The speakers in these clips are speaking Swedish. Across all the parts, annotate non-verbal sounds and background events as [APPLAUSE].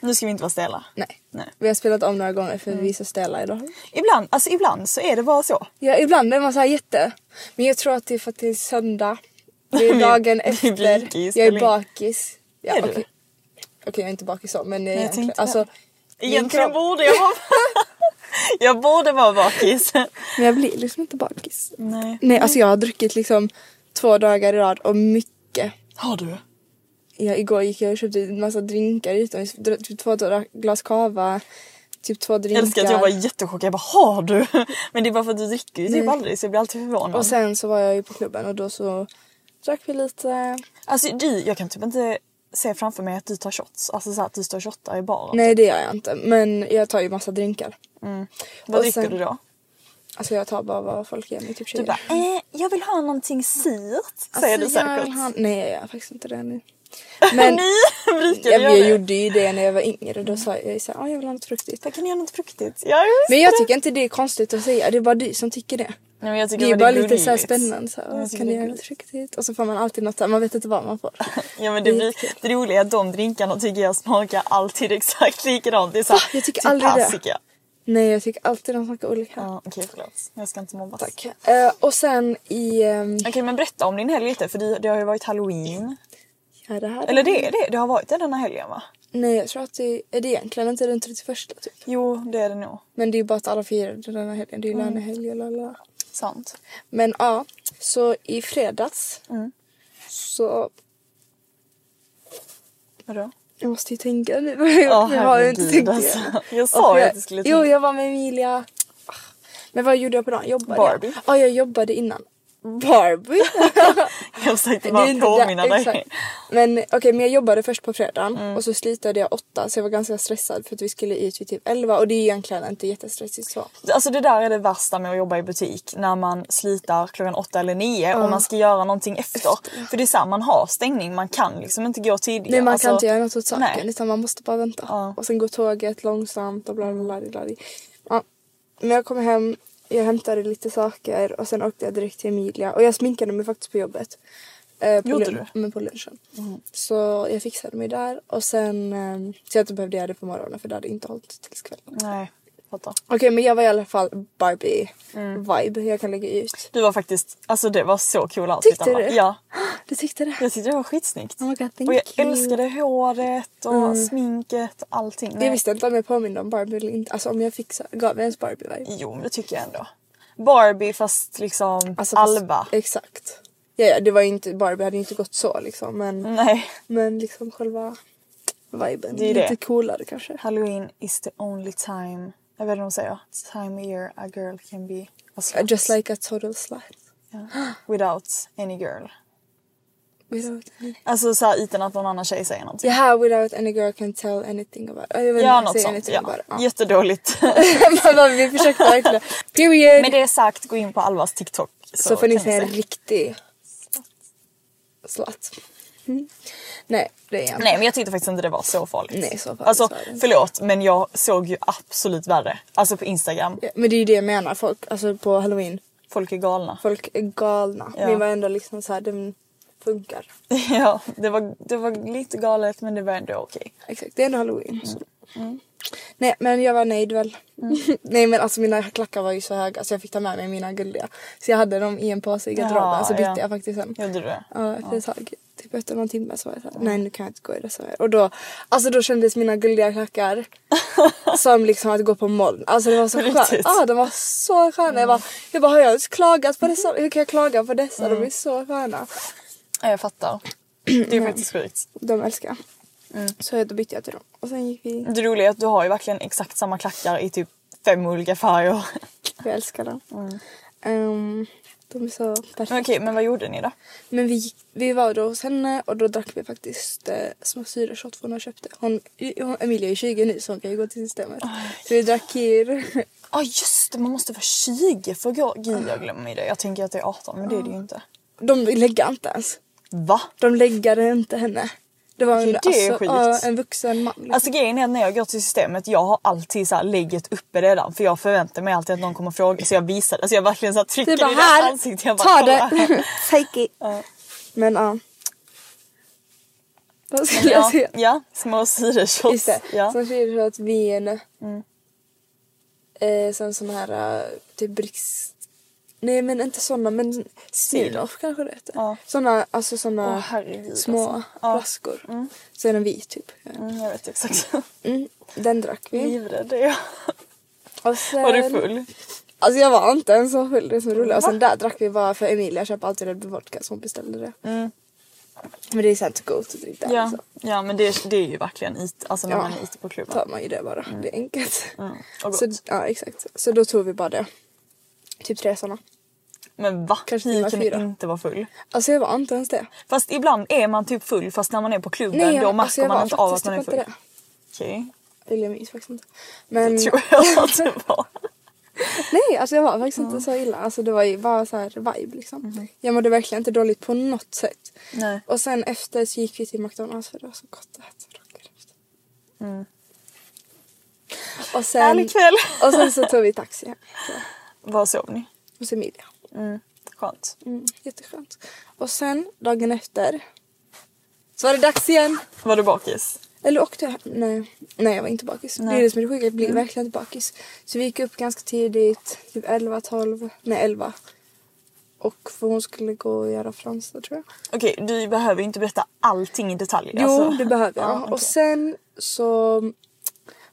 nu ska vi inte vara stela. Nej. Nej. Vi har spelat om några gånger för Mm. vi är så stela idag. Ibland, alltså ibland så är det bara så. Ja, ibland är man så jätte... Men jag tror att det är för att det är söndag. Det är [LAUGHS] dagen efter. i jag är bakis. Ja, Är du okej. Okej, jag är inte bakis så men egentligen. tänkte Alltså, Egentligen min kropp- borde jag vara... [LAUGHS] jag borde vara bakis. [LAUGHS] Men jag blir liksom inte bakis. Nej. Nej, alltså jag har druckit liksom två dagar i rad och mycket. Har du? Ja, igår gick jag och köpte en massa drinkar utan typ två glas cava, typ två Jag drinkar. älskar att jag var jättechockad. Jag bara, har du? [LAUGHS] Men det är bara för att du dricker ju typ aldrig så jag blir alltid förvånad. Och sen så var jag ju på klubben och då så drack vi lite. Alltså du, jag kan typ inte se framför mig att du tar shots. Alltså så att du står och shottar i baren. Nej det gör jag inte men jag tar ju massa drinkar. Vad och dricker sen- du då? Alltså jag tar bara vad folk ger mig, typ Du bara, eh, jag vill ha någonting syrt. Säger du Alltså, jag säkert. ha- Nej jag gör faktiskt inte det nu. [LAUGHS] Men Ni brukar jag, göra jag det. gjorde ju det när jag var yngre. Då sa jag ju såhär, ah, jag vill ha något fruktigt. Då kan jag göra något fruktigt. Ja, just Men jag det. tycker inte det är konstigt att säga. Det är bara du som tycker det. Nej, men jag tycker Det är bara lite så här spännande. Så här, Jag "Åh, tycker kan det du göra något fruktigt? Och så får man alltid något, så här, man vet inte vad man får. [LAUGHS] Ja men det, Det är blir, det roliga är att de drinkarna tycker jag smakar alltid [LAUGHS] exakt likadant. Det är så här, Va? Jag tycker typ aldrig det. persika. Nej jag tycker alltid de smakar olika. Ja okej förlåt. Jag ska inte mobbas. Tack. Eh, och sen i... ehm, Okej men berätta om din helg lite för det, det har ju varit halloween. Ja, det här Eller det är det, det har varit det denna helgen va? Nej jag tror att det är det egentligen inte den 31 typ. Jo det är det nog. Men det är ju bara att alla firar den här helgen. Det är ju Mm. lönehelg och lalala. Sant. Men ja, så i fredags Mm. så... Vadå? Jag måste ju tänka nu. [LAUGHS] Ja, jag har ju inte tänkt alltså. Jag sa ju att du skulle Jo, tänka. jag var med Emilia. Ah, Men vad gjorde jag på dagen? Jobbade Barbie. jag? Ja, jag jobbade innan. Barbie? [LAUGHS] Jag försökte Det bara där- påminna dig. exakt. Men okej, men jag jobbade först på fredagen Mm. och så slutade jag åtta så jag var ganska stressad för att vi skulle ut vid typ elva och det är egentligen inte jättestressigt så. Alltså det där är det värsta med att jobba i butik. När man slutar klockan åtta eller nio och man ska göra någonting efter. För det är så här, man har stängning, man kan liksom inte gå tidigare. Nej man Alltså, kan inte göra något åt saken nej. utan man måste bara vänta. Ja. Och sen går tåget långsamt och bla bla bla. bla, bla. Ja. Men jag kom hem, jag hämtade lite saker och sen åkte jag direkt till Emilia och jag sminkade mig faktiskt på jobbet. Eh, på Gjorde du? Men på lunchen. Så jag fixade mig där och sen eh, så jag inte behövde göra det på morgonen för det hade inte hållit tills kvällen. Nej, fattar. Okej men jag var i alla fall Barbie Mm. vibe jag kan lägga ut. Du var faktiskt, alltså det var så cool outfit Tyckte du? Ja. [GASPS] Du tyckte det? Jag tyckte det var skitsnyggt. Oh God, thank och jag you. Mm. älskade håret och sminket och allting. Jag visste inte om jag påminde om Barbie eller inte. Alltså om jag fick så, gav jag ens Barbie vibe. Jo men det tycker jag ändå. Barbie fast liksom Alltså, fast- Alba. Exakt. Ja, ja, det var inte, Barbie hade inte gått så liksom men, Nej. men liksom själva viben. Det är lite det. coolare kanske. Halloween is the only time, jag vet inte vad de säger, time of year a girl can be a slut. Just like a total slut. Ja. Without any girl. Without any... Alltså så här, utan att någon annan tjej säger någonting. Yeah, without any girl can tell anything about. Jag vet Ja, något sånt. Ja. about. Ja. Jättedåligt. [LAUGHS] Men vi försökte verkligen. Period. Med det sagt, gå in på Alvas TikTok. så får ni se en riktig slut. Mm. Nej det är jag. Nej men jag tyckte faktiskt inte det var så farligt. Nej, så farligt Alltså förlåt men jag såg ju absolut värre. Alltså på Instagram. Ja, Men det är ju det jag menar, folk, alltså på halloween, Folk är galna. folk är galna. Ja. Min var ändå liksom så här, den funkar. [LAUGHS] ja det var, det var lite galet men det var ändå okej. Exakt, det är ändå halloween. Mm. Så. Nej men jag var nöjd väl. [LAUGHS] Nej men alltså mina klackar var ju så höga så jag fick ta med mig mina guldiga. Så jag hade dem i en påse i garderoben så bytte ja. jag faktiskt sen. Gjorde du det? Ja efter ett tag, typ efter någon timme så var jag såhär, nej nu kan jag inte gå i dessa mer. Och då, alltså då kändes mina guldiga klackar [LAUGHS] som liksom att gå på moln. Alltså det var så skönt. Ja de var så sköna. Jag bara, jag bara har jag klagat på dessa? Hur kan jag klaga på dessa? De är så sköna. Ja, jag fattar. [CLEARS THROAT] Det är faktiskt sjukt. De älskar jag. Mm. Så då bytte jag till dem. Och sen gick vi, Det roliga är att du har ju verkligen exakt samma klackar i typ fem olika färger. jag älskar dem. Ehm, de är så perfekta. Men okej, men vad gjorde ni då? Men vi, gick- vi var då hos henne och då drack vi faktiskt eh, små syreshot för hon har köpt det. Hon, hon, Emilia är 20 nu så hon kan ju gå till systemet. Så vi drack kir. Ja ah, just det, man måste vara 20 för att gå. Gud jag glömmer det. Jag tänker att det är 18 men det är det ju inte. De lägger inte ens. Va? De läggade inte henne. Det var en, Okej, det är alltså, en vuxen man. Liksom. Alltså grejen är när jag går till systemet, jag har alltid så här lägget uppe redan för jag förväntar mig alltid att någon kommer fråga så jag visar Alltså jag verkligen så här trycker det är i bara deras här, ansikte. Jag bara, ta det. [LAUGHS] Take it. Ja. Men ja. Vad skulle jag Ja, säga? ja, små syreshots. Just det. Ja. Sen syreshot, vin. Eh, sen såna här eh, typ Brix... Nej men inte såna men Smirnoff kanske det heter. Ja. Såna, alltså såna Åh, herregud, små alltså. Ja. flaskor. Så är den vit typ. Mm, jag vet exakt. Mm, den drack vi. Livrädd är jag. Och sen, Var du full? Alltså jag var inte ens så full, det är så roligt. Och sen där drack vi bara för Emilia köper alltid Red Bull vodka så hon beställde det. Mm. Men det är sant go to drink där Ja, alltså. ja men det, det är ju verkligen it, alltså när Ja. man är ute på klubben. tar man ju det bara. Det är enkelt. Mm. Och Så, gott. ja exakt. Så då tog vi bara det. Typ tre såna. Men va? Kanske Ni timmar kunde fyra. inte vara full? Alltså jag var inte ens det. Fast ibland är man typ full fast när man är på klubben Nej, då jag, märker alltså jag man inte av att man är typ full. inte det. Okej, Eller jag minns faktiskt inte. Men det tror jag att det [LAUGHS] var. nej, alltså jag var faktiskt inte så illa. Alltså det var ju bara så här vibe liksom. Mhm. Jag mådde verkligen inte dåligt på något sätt. Nej. Och sen efter så gick vi till McDonalds för det var så gott att äta rocker efter. Och sen, Härlig kväll! och sen så tog vi taxi. Så, [LAUGHS] Var sov ni? hos Emilia. Skönt. Mm, jätteskönt. Och sen dagen efter så var det dags igen. Var du bakis? Eller åkte jag? Nej. Nej jag var inte bakis. Det är det som är det sjuka, jag blir verkligen inte bakis. Så vi gick upp ganska tidigt, typ 11, 12, nej 11. Och för hon skulle gå och göra franska tror jag. Okej, du behöver inte berätta allting i detalj. Jo alltså. det behöver jag. Ja, okej. Och sen så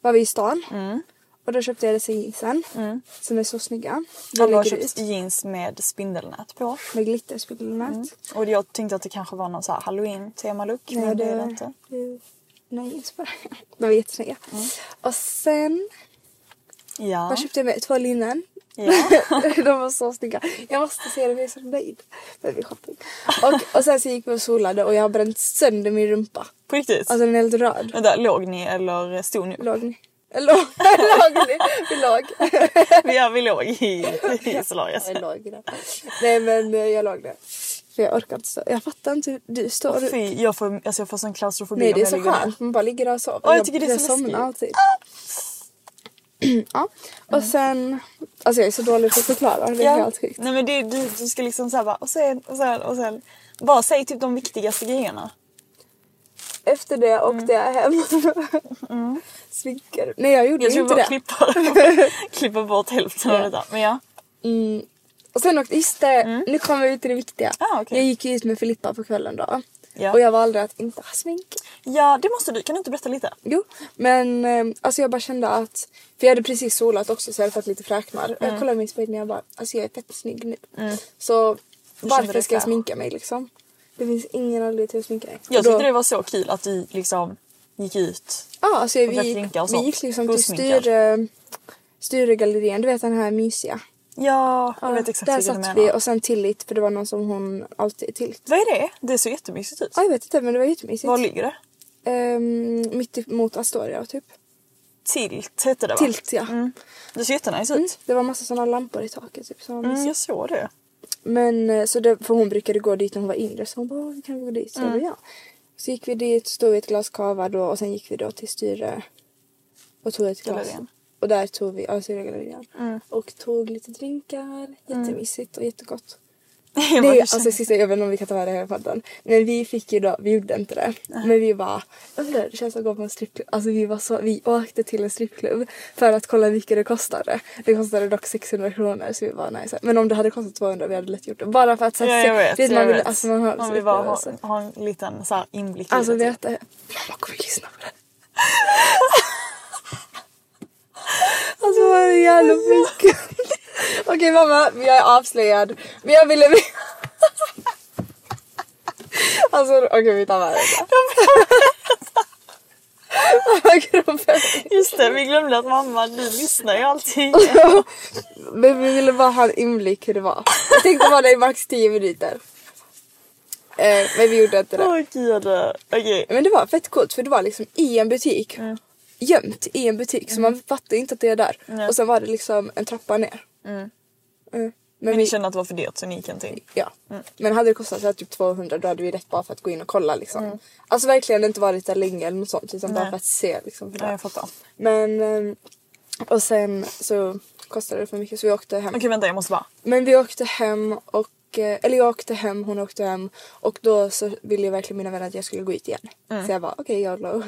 var vi i stan. Mm. Och då köpte jag dessa jeansen. Som är så snygga. Alla har köpt jeans med spindelnät på. med glitterspindelnät. Och jag tänkte att det kanske var någon så här halloween temalook Nej, men det är det inte. det- Nej jeans bara. [LAUGHS] De var jättesnygga. Mm. Och sen Ja. vad köpte jag med? Två linnen. ja. [LAUGHS] de var så snygga. Jag måste se det, jag är så nöjd med min shopping. Och, och sen så gick vi och solade och jag har bränt sönder min rumpa. På riktigt? Alltså den är helt röd. Vänta, låg ni eller stod ni upp? Låg ni? Låg, låg. [LAUGHS] [LAUGHS] Ja, vi låg i, i solariet. Jag låg där. Nej men eh, jag låg där. För jag orkar inte stå. Jag fattar inte hur du står upp. Fy, jag får, alltså jag får sån klaustrofobi Nej det är så jag skönt. Man bara ligger där och sover. Ja, jag tycker det är så läskigt. Ah! alltid. [CLEARS THROAT] ja. Och sen. Alltså jag är så dålig på att förklara. Det är helt sjukt. Nej men det, du, du ska liksom såhär bara och sen och sen och sen. Bara säg typ de viktigaste grejerna. Efter det Mm. åkte jag hem. [LAUGHS] Sminkade. Nej jag gjorde Jag tror inte bara det. klippa, [LAUGHS] klippa bort hälften av detta. Men ja. Mm. Och sen åkte, just det, nu kommer vi till det viktiga. Ah, okej. Jag gick ju ut med Filippa på kvällen då. Ja. Och jag valde att inte ha smink. Ja det måste du, kan du inte berätta lite? Jo, men eh, alltså jag bara kände att, för jag hade precis solat också så jag hade fått lite fräknar. Jag kollade i min spegel och jag bara, alltså jag är fett snygg nu. Så Mm. kände varför ska jag sminka mig liksom? Det finns ingen anledning till att sminka mig. Jag Och då- tyckte det var så kul att du liksom gick ut. Ja, alltså och vi, gick, vi gick liksom till. Sture, Sturegallerian, du vet den här mysiga. Ja, jag Ja, vet exakt där satt vi och sen Tillit för det var någon som hon alltid Tillit. Vad är det? Det ser jättemysigt ut. Ja, jag vet inte men det var jättemysigt. Var ligger det? Ehm, mitt emot Astoria typ. Tilt hette det va? Tilt ja. Mm. Det ser jättenice Mm. ut. Det var massa sådana lampor i taket typ. Som Mm, jag såg det. Men eh, så det, för hon brukade gå dit när hon var yngre så hon bara "Åh, vi kan gå dit. Så jag bara, ja. Så gick vi dit, stod vi ett glas kava då och sen gick vi då till Styre och tog ett glas. Och där tog vi, ja Styragallerian. Och tog lite drinkar, jättemysigt och jättegott. [LAUGHS] Det är alltså sista, jag vet inte om vi kan ta med det här i podden. Men vi fick ju då, vi gjorde inte det. Men vi bara, "Undrar, det känns som att gå på en strippklubb. Alltså vi var så, vi åkte till en strippklubb för att kolla hur mycket det kostade. Det kostade dock 600 kronor så vi var så- Men om det hade kostat 200 vi hade lätt gjort det. Bara för att så här, Ja, jag vet. vet, man vill, vet. alltså man har man vill bara ha, ha en liten så inblick Alltså i det. veta, mamma kommer lyssna på det. [LAUGHS] Alltså vad jävla mycket. Okej mamma, jag är avslöjad. Men jag ville... alltså okej vi tar med det. Just det, vi glömde att mamma, du lyssnar ju alltid. Men vi ville bara ha en inblick hur det var. Jag tänkte vara där i max 10 minuter. Eh, men vi gjorde inte det. Åh. Okej. Men det var fett coolt för det var liksom i en butik. Gömt i en butik så man fattar inte att det är där. Och sen var det liksom en trappa ner. Mm. Men, Men vi, ni kände att det var för dyrt så ni gick inte in? ja. Men hade det kostat så här typ 200 då hade vi rätt bara för att gå in och kolla liksom. Alltså verkligen inte varit där länge eller något sånt utan bara Nej. för att se liksom. För Ja, det. jag fattar. Men ehm, och sen så kostade det för mycket så vi åkte hem. Okej vänta jag måste bara. Men vi åkte hem och eller jag åkte hem, hon åkte hem och då så ville verkligen mina vänner att jag skulle gå ut igen. Så jag bara okej jag YOLO.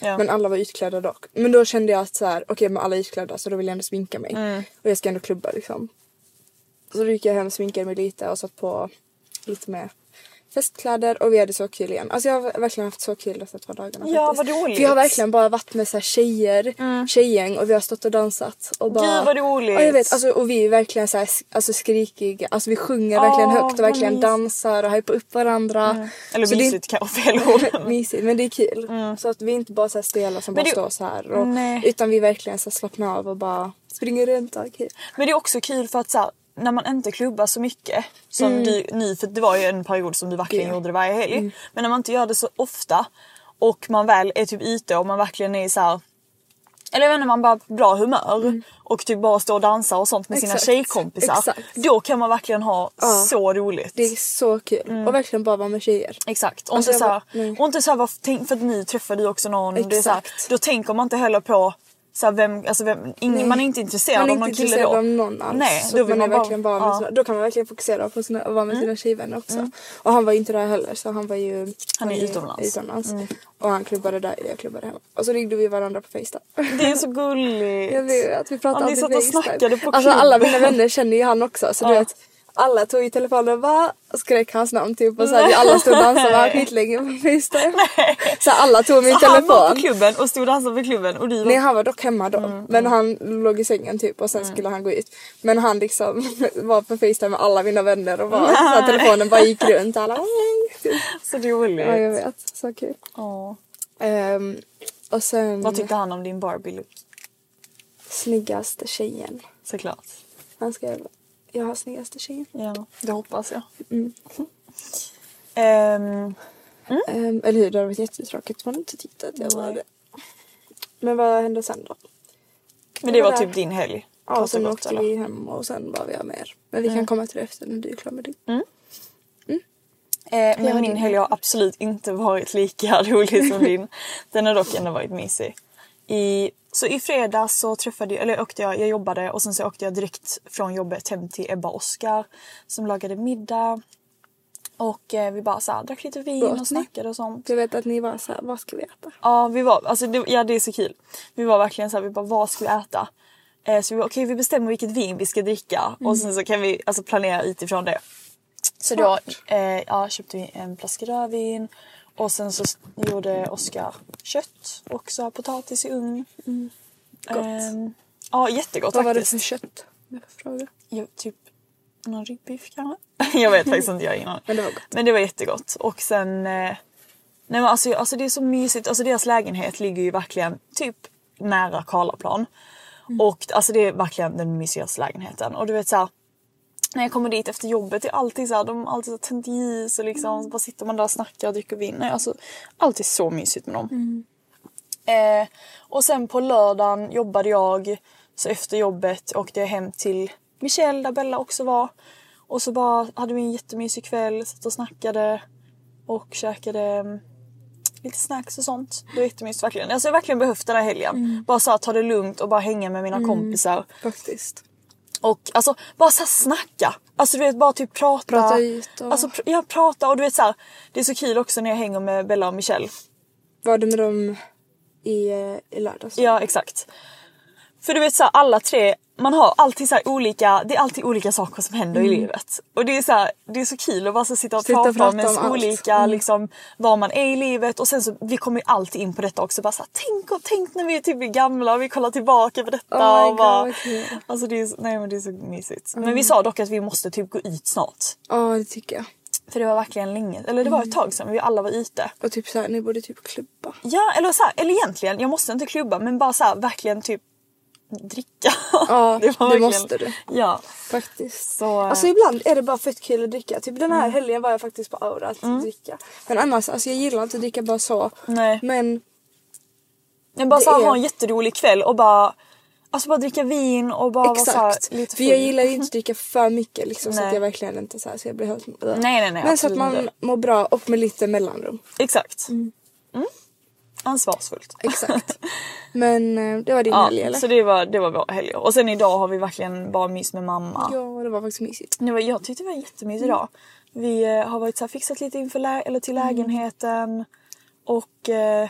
Ja. Men alla var utklädda dock. Men då kände jag att så här, okej men alla är utklädda så då vill jag ändå sminka mig. Och jag ska ändå klubba liksom. Så då gick jag hem, sminkade mig lite och satt på lite mer festkläder och vi hade så kul igen. Alltså jag har verkligen haft så kul dessa två dagarna. Ja, faktiskt. vad roligt. Jag har verkligen bara varit med så här tjejer, tjejgäng och vi har stått och dansat. Och bara, Gud, vad roligt. Ja, jag vet, alltså, och vi är verkligen så här, alltså, skrikiga, alltså vi sjunger verkligen Åh, högt och verkligen dansar och hypar upp varandra. Eller Så det mysigt kan vara fel ord. [LAUGHS] mysigt men det är kul. Så att vi är inte bara så här stela som Men bara det- står så här. Och, utan vi verkligen så här slappnar av och bara springer runt och kul. Men det är också kul för att så här, när man inte klubbar så mycket som du, ni, för det var ju en period som du verkligen Ja. gjorde det varje helg. Men när man inte gör det så ofta och man väl är typ ute och man verkligen är så här. Eller jag vet inte, man bara har bra humör och typ bara står och dansar och sånt med sina Exakt. tjejkompisar. Exakt. Då kan man verkligen ha Ja. så roligt. Det är så kul. Och verkligen bara vara med tjejer. Exakt. Och Alltså, inte jag så här, bara- nej. och inte så här, vad, tänk, för att ni träffade ju också någon. Det är så här, Exakt. då tänker man inte heller på så här, vem, alltså vem, ingen, man är inte intresserad Man är av någon inte kille då. av någon alls. Nej, så då man man bara- verkligen bara ja. sina, Då kan man verkligen fokusera på sina, att vara med sina tjejvänner också. Och han var inte där heller så han var ju Han är utomlands. utomlands. Och han klubbade där och jag klubbade hemma. Och så ringde vi varandra på Facetime. Det är så gulligt. [LAUGHS] Jag vet, vi pratade Ja, alltid och FaceTime. Alltså alla mina vänner känner ju han också så du Ja. vet. Alla tog i telefonen och bara skrek hans namn typ och så här, vi alla stod och dansade honom skitlänge på Facetime. Så alla tog min Så han var på telefon. klubben och stod och dansade på klubben och du var... Nej han var dock hemma då. Mm, men han låg i sängen typ och sen skulle han gå ut. Men han liksom [LAUGHS] var på Facetime med alla mina vänner och bara, så här, telefonen bara gick runt. Alla [LAUGHS] Så roligt. Ja jag vet, så kul. Åh. Ehm, och sen Vad tyckte han om din Barbie-look? snyggaste tjejen. Såklart. Han skrev, jag har snyggaste tjejen. Ja, det hoppas jag. Mm. Ehm, Ehm, eller hur, det hade varit jättetråkigt om man inte tittat. Jag bara Nej. det. Men vad hände sen då? men det var där. typ din helg? Ja, sen åkte eller? vi hem och sen var vi mer. Men vi kan komma till det efter när du är klar med din. Eh, men min helg har absolut inte varit lika [LAUGHS] rolig som din. Den har dock ändå varit mysig. I, så i fredags så träffade jag, eller åkte jag, jag jobbade och sen så åkte jag direkt från jobbet hem till Ebba och Oskar som lagade middag. Och eh, vi bara så här, drack lite vin Åt och snackade och sånt. Jag vet att ni var så här, vad ska vi äta? Ja, vi var, alltså det, ja det är så kul. Vi var verkligen så här, vi bara vad ska vi äta? Eh, så vi bara, okej vi bestämmer vilket vin vi ska dricka och sen så kan vi alltså planera utifrån det. Så då eh, ja, köpte vi en flaska rödvin och sen så gjorde Oskar kött och så potatis i ugn. Gott. Ehm, ja jättegott vad var det faktiskt. för kött? Fråga. Ja, typ någon ryggbiff kanske? [LAUGHS] jag vet faktiskt inte, jag har ingen aning. Men det var gott. Men det var jättegott. Och sen... Eh, nej men alltså, alltså det är så mysigt. Alltså deras lägenhet ligger ju verkligen typ nära Karlaplan. Och alltså det är verkligen den mysigaste lägenheten. Och du vet såhär. När jag kommer dit efter jobbet, det är alltid såhär, de har alltid så tänt ljus och liksom så bara sitter man där och snackar och dricker vin. Nej, alltså alltid så mysigt med dem. Eh, och sen på lördagen jobbade jag. Så efter jobbet åkte jag hem till Michelle där Bella också var. Och så bara hade vi en jättemysig kväll, satt och snackade och käkade mm, lite snacks och sånt. Det var jättemysigt verkligen. Alltså jag har verkligen behövt den här helgen. Mm. Bara så här, ta det lugnt och bara hänga med mina kompisar. Faktiskt. Och alltså bara så här snacka. Alltså du vet bara typ prata. Prata ut och- Alltså pr- ja prata och du vet så här, Det är så kul också när jag hänger med Bella och Michelle. Var du med dem i, eh, i lördags? Ja exakt. För du vet så här, alla tre, man har alltid så olika, det är alltid olika saker som händer i livet. Och det är så här, det är så kul att bara så sitta och Mm. Sitta och prata om ens om allt. olika, Mm. liksom var man är i livet och sen så, vi kommer ju alltid in på detta också. Bara så här, tänk och tänk när vi är typ gamla och vi kollar tillbaka på detta. Oh och bara, God, kul. alltså det är, så- nej men det är så mysigt. Mm. Men vi sa dock att vi måste typ gå ut snart. Ja, det tycker jag. För det var verkligen länge, eller det var ett tag sedan vi alla var ute. Och typ såhär, ni borde typ klubba. Ja eller så här, eller egentligen, jag måste inte klubba men bara så här, verkligen typ dricka. Ja, [LAUGHS] det, verkligen- måste du. Ja. Faktiskt. Så, Alltså ibland är det bara fett kul att dricka. Typ den här Mm. helgen var jag faktiskt på Aura att dricka. Men annars, alltså jag gillar inte att dricka bara så. Nej. Men Men bara Det så här, är- ha en jätterolig kväll och bara Alltså bara dricka vin och bara vara så här, exakt. lite För jag full. gillar ju inte att [LAUGHS] dricka för mycket liksom så Nej. att jag verkligen inte så här så jag blir helt... Nej, nej, nej, Men så att man mår bra och med lite mellanrum. Exakt. Mm. Ansvarsfullt. [LAUGHS] Exakt. Men eh, det var din Ja, helg eller? så det var, det var vår helg. Och sen idag har vi verkligen bara mys med mamma. Ja, det var faktiskt mysigt. Det var, jag tyckte det var jättemysigt idag. Vi eh, har varit så här, fixat lite inför lä- eller till Mm. lägenheten. Och eh,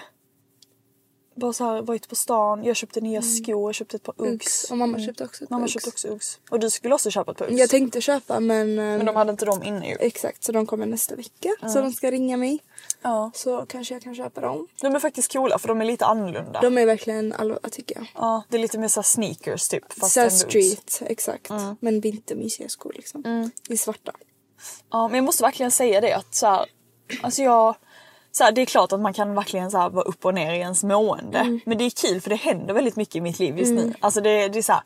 bara så här, varit på stan. Jag köpte nya skor, jag köpte ett par Uggs. Mm. Uggs. Och mamma köpte också ett par Mamma Uggs. köpte också Uggs. Och du skulle också köpa ett par Uggs. Jag tänkte köpa men... eh, Men de hade inte dem inne ju. Exakt, så de kommer nästa vecka. Så de ska ringa mig. Ja. Så kanske jag kan köpa dem. De är faktiskt coola för de är lite annorlunda. De är verkligen allvar tycker jag. Ja, det är lite mer så här sneakers typ. Fast Såhär Uggs. street, exakt. Mm. Men vintermysiga skor liksom. I svarta. Ja, men jag måste verkligen säga det att så här, alltså jag, så här, det är klart att man kan verkligen så här, vara upp och ner i ens mående. Mm. Men det är kul för det händer väldigt mycket i mitt liv just nu. Alltså det, det är så här,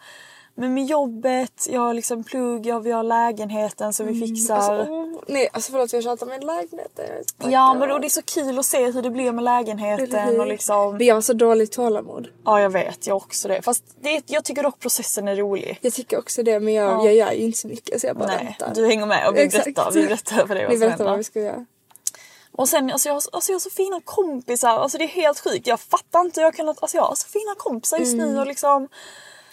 men med jobbet, jag har liksom plugg, jag, vi har lägenheten så vi fixar. Alltså, åh, nej alltså förlåt jag tjatar med lägenheten. ja men då, det är så kul att se hur det blir med lägenheten och liksom. Men jag har så dåligt tålamod. Ja jag vet, jag också det. Fast det, jag tycker dock processen är rolig. Jag tycker också det men jag, Ja. jag gör ju inte så mycket så jag bara Nej, väntar. du hänger med och vi Exakt. berättar, vi berättar för dig vad Vi som berättar händer. vad vi ska göra. Och sen, alltså jag, har- alltså jag har så fina kompisar, alltså det är helt sjukt. Jag fattar inte hur jag kunnat, alltså jag har så fina kompisar just Mm. nu och liksom,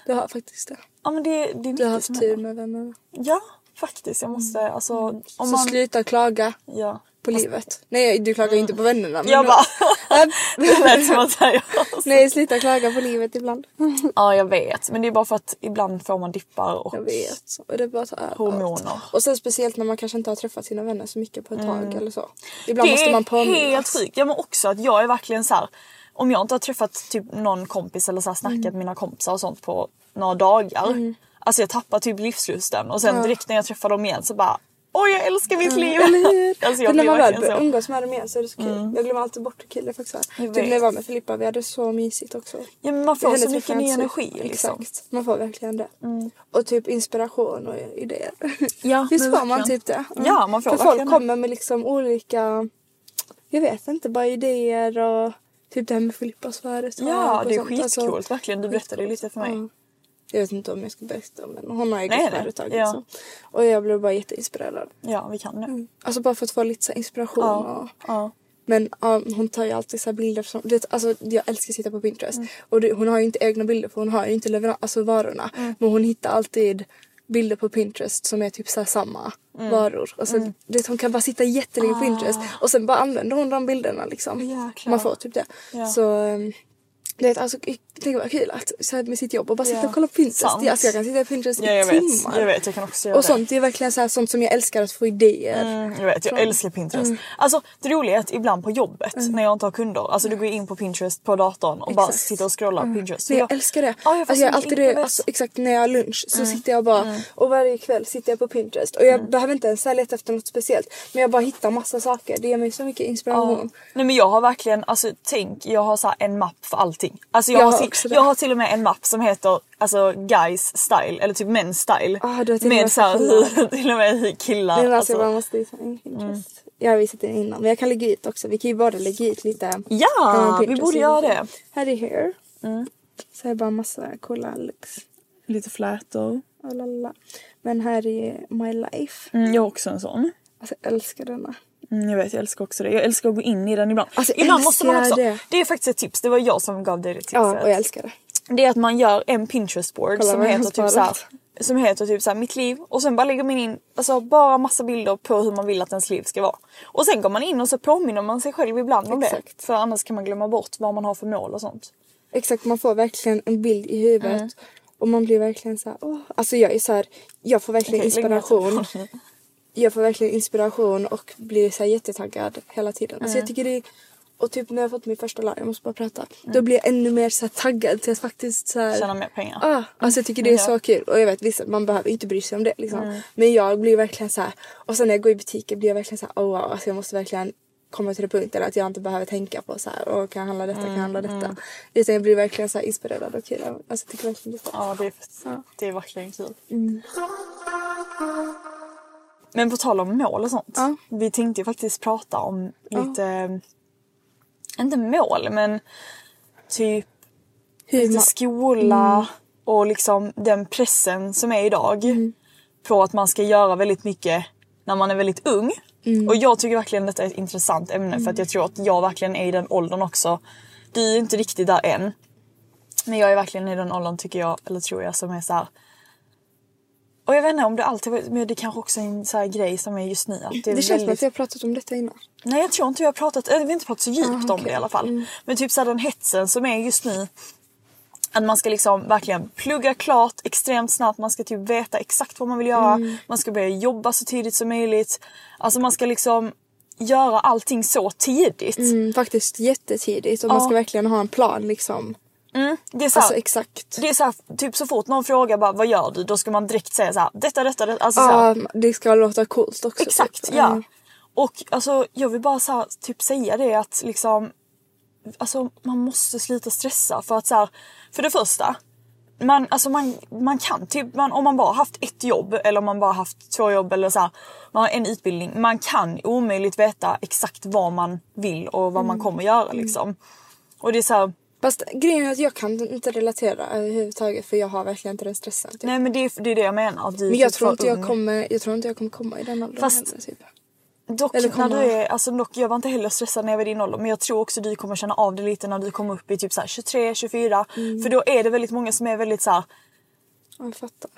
Du har faktiskt det. ja men det, det är Du har haft tur med vännerna. Ja, faktiskt. Jag måste, alltså om Så man... sluta klaga Ja. på livet. Nej du klagar ju inte på vännerna. Men Jag då- bara, [LAUGHS] det lät som att jag [LAUGHS] Nej sluta klaga på livet ibland. Ja jag vet, men det är bara för att ibland får man dippar och Jag vet. Och det är bara att ta över allt. hormoner. Och sen speciellt när man kanske inte har träffat sina vänner så mycket på ett tag eller så. Ibland Det måste man är påminnas. helt sjukt. Ja men också att jag är verkligen så här. Om jag inte har träffat typ någon kompis eller så här snackat Mm. med mina kompisar och sånt på några dagar. Alltså jag tappar typ livslusten och sen direkt när jag träffar dem igen så bara Oj jag älskar mitt liv! [LAUGHS] Alltså jag när man väl börjar. Mm. umgås med dem igen så är det så kul. Jag glömmer alltid bort hur kul det faktiskt Typ när jag var med Filippa, vi hade så mysigt också. Ja men man får så mycket ny energi liksom. Mm. Exakt, man får verkligen det. Och typ inspiration och idéer. [LAUGHS] Ja, Visst får man typ det? Ja, man får För folk kommer med liksom olika, jag vet inte, bara idéer och typ det här med Filippas företag. Ja det är sånt. Alltså, skitcoolt verkligen. Du berättade ju lite för mig. Ja. Jag vet inte om jag ska berätta men hon har eget företag Ja. liksom. Och jag blev bara jätteinspirerad. Ja vi kan det. Alltså bara för att få lite inspiration. Ja. Och, Ja. men ja, hon tar ju alltid så bilder som, det, alltså jag älskar att sitta på Pinterest. Mm. Och det, hon har ju inte egna bilder för hon har ju inte leveran- alltså varorna. Mm. Men hon hittar alltid bilder på Pinterest som är typ så samma Mm. varor. Alltså, det, hon kan bara sitta jättelänge på Pinterest och sen bara använder hon de bilderna liksom. Ah. Jäklar. Man får typ det. Ja. Så det är alltså, det var kul att så här med sitt jobb och bara sitta Ja. och kolla på Pinterest. Sant. Ja, alltså jag kan sitta på Pinterest Ja, jag i vet. timmar. Jag vet, jag kan också göra Och det. sånt det är verkligen så här, sånt som jag älskar att få idéer. Mm, jag vet, jag Från- älskar Pinterest. Alltså det roliga är att ibland på jobbet när jag inte har kunder, alltså du går in på Pinterest på datorn och bara Exakt. sitter och scrollar på Pinterest. Nej, Så jag älskar det. Ja, jag alltså, jag alltid det alltså, exakt när jag har lunch så sitter jag bara och varje kväll sitter jag på Pinterest. Och jag behöver inte ens så leta efter något speciellt. Men jag bara hittar massa saker. Det ger mig så mycket inspiration. Nej men jag har verkligen, alltså tänk jag har så här en mapp för allting. Alltså jag, Jag har, har till, det. jag har till och med en mapp som heter alltså guys style eller typ men's style. Ah, du har till och med med så här, för killar. [LAUGHS] till och med hur killar. Men alltså, alltså. jag bara måste visa en Pinterest. Jag har visat den innan men jag kan lägga ut också. Vi kan ju båda lägga ut lite. Ja, vi borde göra det. Här är hair. Så här bara massa coola looks. Lite flätor. och lalala. Men här är My Life. Mm, jag har också en sån. Alltså jag älskar denna. Mm, jag vet, jag älskar också det. Jag älskar att gå in i den ibland. Alltså, ibland måste man också... det. Det. är faktiskt ett tips, det var jag som gav dig det tipset. Ja, och jag älskar det. Det är att man gör en Pinterest-board Kolla som heter, typ såhär, sparat. som heter typ såhär mitt liv och sen bara lägger man in alltså, bara massa bilder på hur man vill att ens liv ska vara. Och sen går man in och så påminner man sig själv ibland om det. Exakt. För annars kan man glömma bort vad man har för mål och sånt. Exakt, man får verkligen en bild i huvudet. Mm. Och man blir verkligen så här, åh. Alltså jag är så här, jag får verkligen [LAUGHS] ner inspiration. Jag får verkligen inspiration och blir så här jättetaggad hela tiden. Alltså Mm. jag tycker det är, och typ när jag fått min första lön, jag måste bara prata. Då blir jag ännu mer så taggad till att faktiskt så här, Tjäna mer pengar. Ah, alltså jag tycker det är Ja. så kul och jag vet vissa man behöver inte bry sig om det liksom. Mm. Men jag blir verkligen så här och sen när jag går i butiken blir jag verkligen så här, oh wow, alltså jag måste verkligen komma till det punkten att jag inte behöver tänka på så här, och kan jag handla detta, kan jag handla Mm, detta. Utan jag blir verkligen så inspirerad och kul. Alltså jag tycker verkligen det är så. Ja, det är, Ja. det är verkligen kul. Mm. Men på tal om mål och sånt. Ja. Vi tänkte ju faktiskt prata om lite, eh, inte mål men typ Hur lite man, skola Mm. och liksom den pressen som är idag. På att man ska göra väldigt mycket när man är väldigt ung. Mm. Och jag tycker verkligen detta är ett intressant ämne för att jag tror att jag verkligen är i den åldern också. Du är ju inte riktigt där än. Men jag är verkligen i den åldern tycker jag, eller tror jag, som är så här. Och jag vet inte om det alltid var, men det kanske också är en så här grej som är just nu. Att det är det känns som väldigt... att vi har pratat om detta innan. Nej jag tror inte vi har pratat, eller vi har inte pratat så djupt Ah, om det i alla fall. Mm. Men typ så här, den hetsen som är just nu. Att man ska liksom verkligen plugga klart extremt snabbt. Man ska typ veta exakt vad man vill göra. Mm. Man ska börja jobba så tidigt som möjligt. Alltså man ska liksom göra allting så tidigt. Mm, faktiskt jättetidigt och man Ja. ska verkligen ha en plan liksom. Mm, det är så här, Alltså exakt. det är så här, typ så fort någon frågar bara vad gör du? Då ska man direkt säga så här, detta, detta, detta. Alltså, Ja, det ska låta coolt också. Exakt, typ. ja. Mm. Och alltså, jag vill bara så här, typ säga det att liksom, alltså, man måste sluta stressa för att så här, för det första, man, alltså man, man kan typ, man, om man bara haft ett jobb eller om man bara haft två jobb eller så här, man har en utbildning, man kan omöjligt veta exakt vad man vill och vad Mm. man kommer göra liksom. Och det är så här, Fast grejen är att jag kan inte relatera överhuvudtaget för jag har verkligen inte den stressen. Typ. nej men det är, det är det jag menar. Att Men jag typ tror, inte jag, ung. kommer, jag tror inte jag kommer komma i den åldern Fast- heller, typ. Dock, Eller när du är, alltså dock, jag var inte heller stressad när jag var i din ålder men jag tror också du kommer känna av det lite när du kommer upp i typ så här 23, 24. Mm. För då är det väldigt många som är väldigt så här, Ja, jag fattar.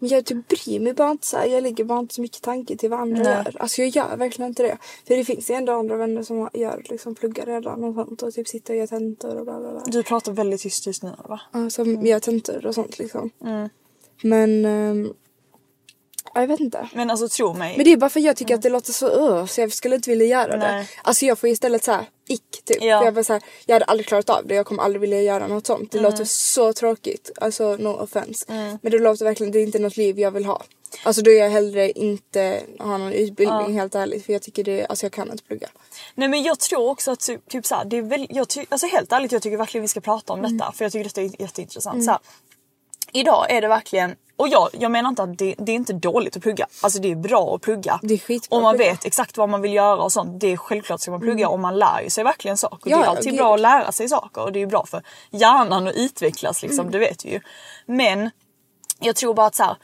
Men jag typ bryr mig bara inte så här. Jag lägger bara inte så mycket tanke till vad andra Nej. gör. Alltså jag gör verkligen inte det. För det finns ju ändå andra vänner som gör liksom pluggar redan och sånt och typ sitter och gör tentor och bla bla bla. du pratar väldigt tyst just nu va? Ja, som gör tentor och sånt liksom. Mm. Men ja, jag vet inte. Men alltså tro mig. Men det är bara för att jag tycker att det låter så öh, så jag skulle inte vilja göra det. Nej. Alltså jag får istället så här ick typ. Ja. Jag, bara så här, jag hade aldrig klarat av det, jag kommer aldrig vilja göra något sånt. Det Mm. låter så tråkigt, alltså no offense. Men det låter verkligen, det är inte något liv jag vill ha. Alltså då är jag hellre inte ha någon utbildning helt ärligt. För jag tycker det, alltså jag kan inte plugga. Nej men jag tror också att typ, typ så här, det är väl, jag ty, alltså helt ärligt jag tycker verkligen vi ska prata om detta för jag tycker detta är jätteintressant. Så här, idag är det verkligen, och jag, jag menar inte att det, det är inte dåligt att plugga. Alltså det är bra att plugga. Det är skitbra Om man vet exakt vad man vill göra och sånt. Det är självklart ska man plugga och man lär ju sig verkligen saker. Ja, det är alltid bra att lära sig saker och det är bra för hjärnan att utvecklas liksom, Mm. det vet vi ju. Men jag tror bara att så här,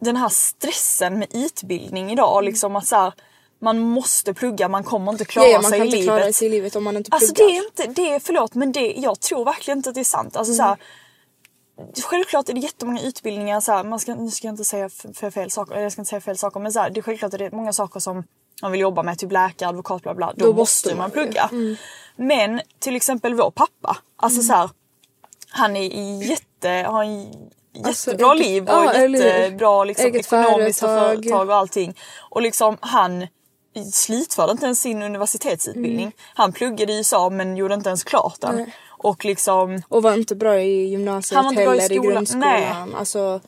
den här stressen med utbildning idag liksom att så här, man måste plugga, man kommer inte klara Ja, ja, man sig kan i inte livet. klara sig i livet om man inte Alltså det pluggar. är inte, det är, förlåt men det, jag tror verkligen inte att det är sant. Alltså, så Mm. här, självklart är det jättemånga utbildningar, så här, man ska, nu ska jag inte säga för, fel saker, jag ska inte säga fel saker men så här, det är självklart att det är många saker som man vill jobba med, typ läkare, advokat bla bla. Då, Då måste man man plugga. Men till exempel vår pappa, alltså så här, han är jätte, har en Alltså, jättebra eget- liv och ja, jättebra liksom, Eget ekonomiska företag. företag och allting. Och liksom han slutförde inte ens sin universitetsutbildning. Mm. Han pluggade i USA men gjorde inte ens klart den. Nej. Och liksom, Och var inte bra i gymnasiet Han var inte bra i heller, i, skolan. grundskolan. Alltså,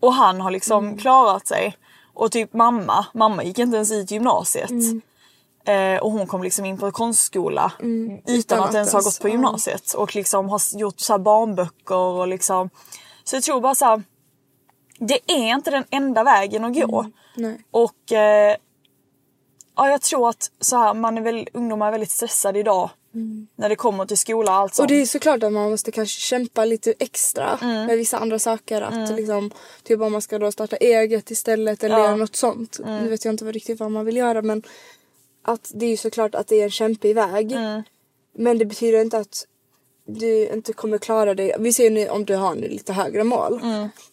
och han har liksom Mm. klarat sig. Och typ mamma, mamma gick inte ens ut gymnasiet. Mm. Eh, och hon kom liksom in på konstskola utan, Utan att att ens ha gått på gymnasiet. Och liksom har gjort så barnböcker och liksom. Så jag tror bara så här, Det är inte den enda vägen att gå. nej. Och eh, ja, jag tror att så här, man är väl, ungdomar är väldigt stressade idag. När det kommer till skola och allt sånt. Och det är såklart att man måste kanske kämpa lite extra med vissa andra saker. Att liksom, typ om man ska då starta eget istället eller Ja. göra något sånt. Nu vet jag inte vad riktigt vad man vill göra men att det är ju såklart att det är en kämpig väg. Men det betyder inte att du inte kommer klara dig. Vi ser nu om du har nu lite högre mål.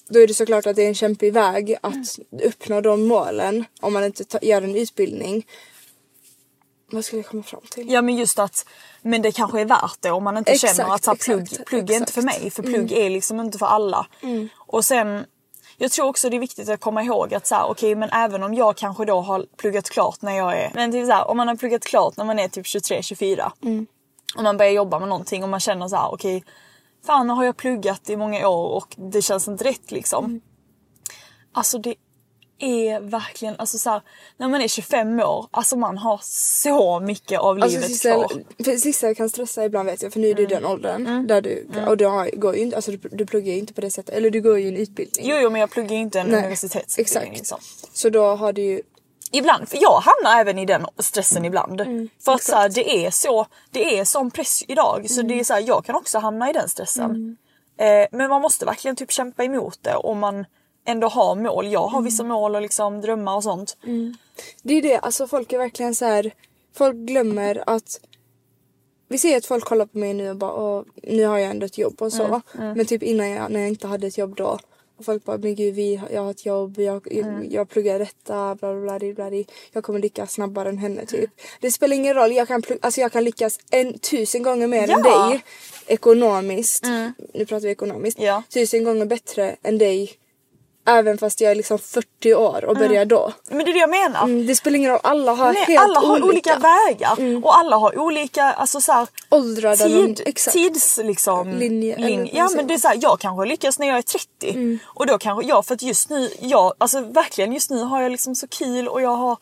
Då är det såklart att det är en kämpig väg att uppnå de målen om man inte gör en utbildning. Vad skulle jag komma fram till? Ja men just att men det kanske är värt det om man inte Exakt, känner att så här, plugg, exakt, plugg är inte för. Mm. mig. För plugg är liksom inte för alla. Och sen jag tror också det är viktigt att komma ihåg att så här, okej men även om jag kanske då har pluggat klart när jag är, men typ så här, om man har pluggat klart när man är typ 23-24 Mm. och man börjar jobba med någonting och man känner så här, okej fan nu har jag pluggat i många år och det känns inte rätt liksom. Mm. Alltså det är verkligen, alltså så här, när man är 25 år, alltså man har så mycket av Alltså livet Sissel, kvar. Sissel kan stressa ibland vet jag för nu är du i den Mm. åldern där du, och du har, går ju inte, alltså du, du pluggar ju inte på det sättet, eller du går ju en utbildning. Jo, jo men jag pluggar ju inte en Nej, universitetsutbildning. exakt. Liksom. Så då har du ju, Ibland, för jag hamnar även i den stressen ibland. Mm, för att så här, det är så, det är sån press idag så Mm. det är så här, jag kan också hamna i den stressen. Eh, men man måste verkligen typ kämpa emot det om man ändå har mål. Jag har vissa Mm. mål och liksom drömmar och sånt. det är det, alltså folk är verkligen så här. folk glömmer att vi ser att folk kollar på mig nu och bara Åh, nu har jag ändå ett jobb och så. Mm, Men typ innan jag, när jag inte hade ett jobb då och folk bara men gud vi, jag har ett jobb, jag, Mm. jag, jag pluggar detta, bla bla bla, bla, bla Jag kommer lyckas snabbare än henne typ. Det spelar ingen roll, jag kan, plugga, alltså jag kan lyckas en tusen gånger mer än Ja. dig ekonomiskt. Nu pratar vi ekonomiskt. Ja. Tusen gånger bättre än dig. Även fast jag är liksom 40 år och börjar då. Men det är det jag menar. Mm, det spelar ingen roll, alla har Nej, helt alla har olika, olika, vägar och alla har olika alltså så här, åldrar tid, exakt. tids liksom, Linje, man Ja men det är så här, jag kanske lyckas när jag är 30 och då kanske jag för att just nu, jag, alltså verkligen just nu har jag liksom så kul och jag har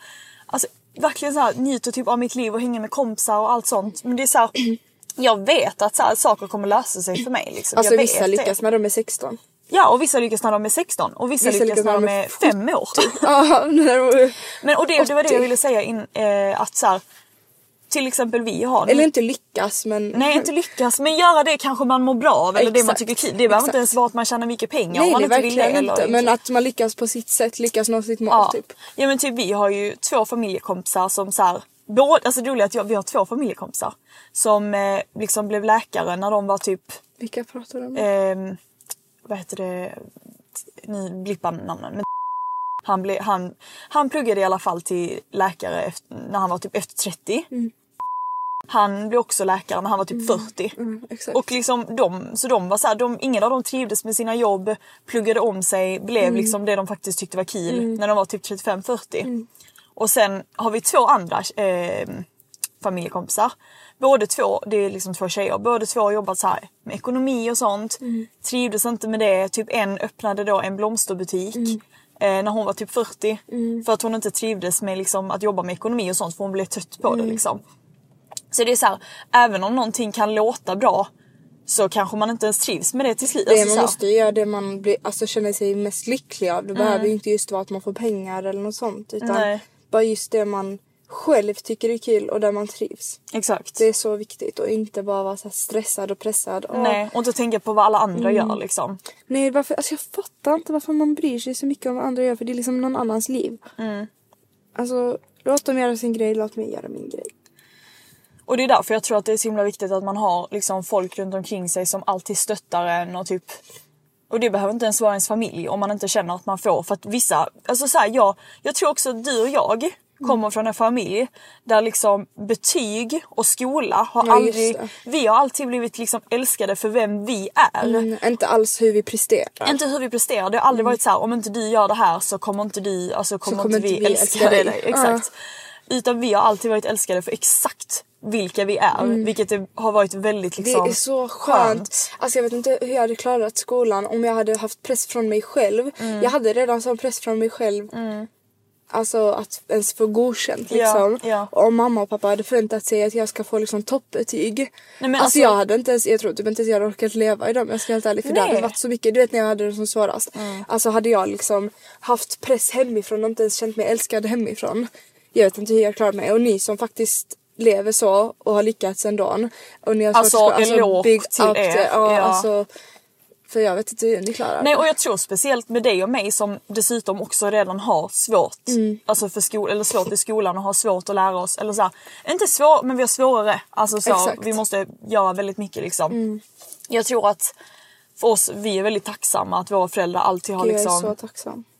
alltså verkligen så här njuter typ av mitt liv och hänger med kompisar och allt sånt men det är så här, [CLEARS THROAT] jag vet att så saker kommer lösa sig för mig liksom. Alltså jag vissa lyckas det. när de är 16. Ja och vissa lyckas när de är 16 och vissa, lyckas, när de är 5 år. Ja, Men och det, det var det 80. jag ville säga in, eh, att så här, till exempel vi har nu- Eller inte lyckas men... Nej inte lyckas men göra det kanske man mår bra av eller det man Exakt, tycker är kul. Det behöver exakt. inte ens vara att man tjänar mycket pengar Nej, om man inte vill det. Eller, inte. Men att man lyckas på sitt sätt, lyckas nå sitt mål ja. typ. ja men typ vi har ju två familjekompisar som så här, både, alltså det roliga är att jag, vi har två familjekompisar som eh, liksom blev läkare när de var typ Vilka pratar de om? ehm, vad heter det, nu blippar namnen. Men han, blev, han, han pluggade i alla fall till läkare efter, när han var typ efter 30. Han blev också läkare när han var typ 40. Mm, exakt. Och liksom de, så de var så här, de, ingen av dem trivdes med sina jobb, pluggade om sig, blev Mm. liksom det de faktiskt tyckte var kul när de var typ 35-40. Och sen har vi två andra eh, familjekompisar. Båda två, det är liksom två tjejer, båda två har jobbat så här med ekonomi och sånt. Trivdes inte med det. Typ en öppnade då en blomsterbutik eh, när hon var typ 40. För att hon inte trivdes med liksom, att jobba med ekonomi och sånt för hon blev trött på det liksom. Så det är så här, även om någonting kan låta bra så kanske man inte ens trivs med det till slut. Det, Alltså, man måste göra det man blir, alltså, känner sig mest lycklig av. Det Mm. behöver ju inte just vara att man får pengar eller något sånt. Utan Nej. bara just det man själv tycker är kul och där man trivs. Exakt. Det är så viktigt och inte bara vara så stressad och pressad. Åh, Nej, och inte tänka på vad alla andra Mm. gör liksom. Nej, varför, alltså jag fattar inte varför man bryr sig så mycket om vad andra gör för det är liksom någon annans liv. Mm. Alltså låt dem göra sin grej, låt mig göra min grej. Och det är därför jag tror att det är så himla viktigt att man har liksom folk runt omkring sig som alltid stöttar en och typ och det behöver inte ens vara ens familj om man inte känner att man får. För att vissa, alltså så här, jag, jag tror också att du och jag kommer från en familj där liksom betyg och skola har Ja, aldrig, vi har alltid blivit liksom älskade för vem vi är. Mm, inte alls hur vi presterar. Inte hur vi presterar. Det har aldrig varit så här, om inte du gör det här så kommer inte du, alltså kommer, kommer inte vi, vi älska dig. dig. [LAUGHS] Exakt. Utan vi har alltid varit älskade för exakt vilka vi är. Vilket det har varit väldigt liksom Det är så skönt. Alltså jag vet inte hur jag hade klarat skolan om jag hade haft press från mig själv. Mm. Jag hade redan sån press från mig själv. Alltså att ens få godkänt Ja, liksom. ja. Och om mamma och pappa hade förväntat sig att jag ska få liksom toppbetyg. men alltså, alltså- jag hade inte ens, jag tror typ inte ens jag hade orkat leva idag om jag ska helt ärlig. För det Nej. hade varit så mycket, du vet när jag hade det som svårast. Alltså hade jag liksom haft press hemifrån och inte ens känt mig älskad hemifrån. jag vet inte hur jag klarar mig. Och ni som faktiskt lever så och har lyckats ändå. Och ni har Alltså, svårt- eloge byggt till upp er, det. Ja, ja. Alltså, för jag vet inte hur ni klarar Nej det. och jag tror speciellt med dig och mig som dessutom också redan har svårt, Mm. alltså för skol eller svårt i skolan och har svårt att lära oss. Eller så här, inte svårt men vi har svårare. Alltså så, Exakt. Mm. vi måste göra väldigt mycket liksom. Jag tror att för oss, vi är väldigt tacksamma att våra föräldrar alltid har liksom så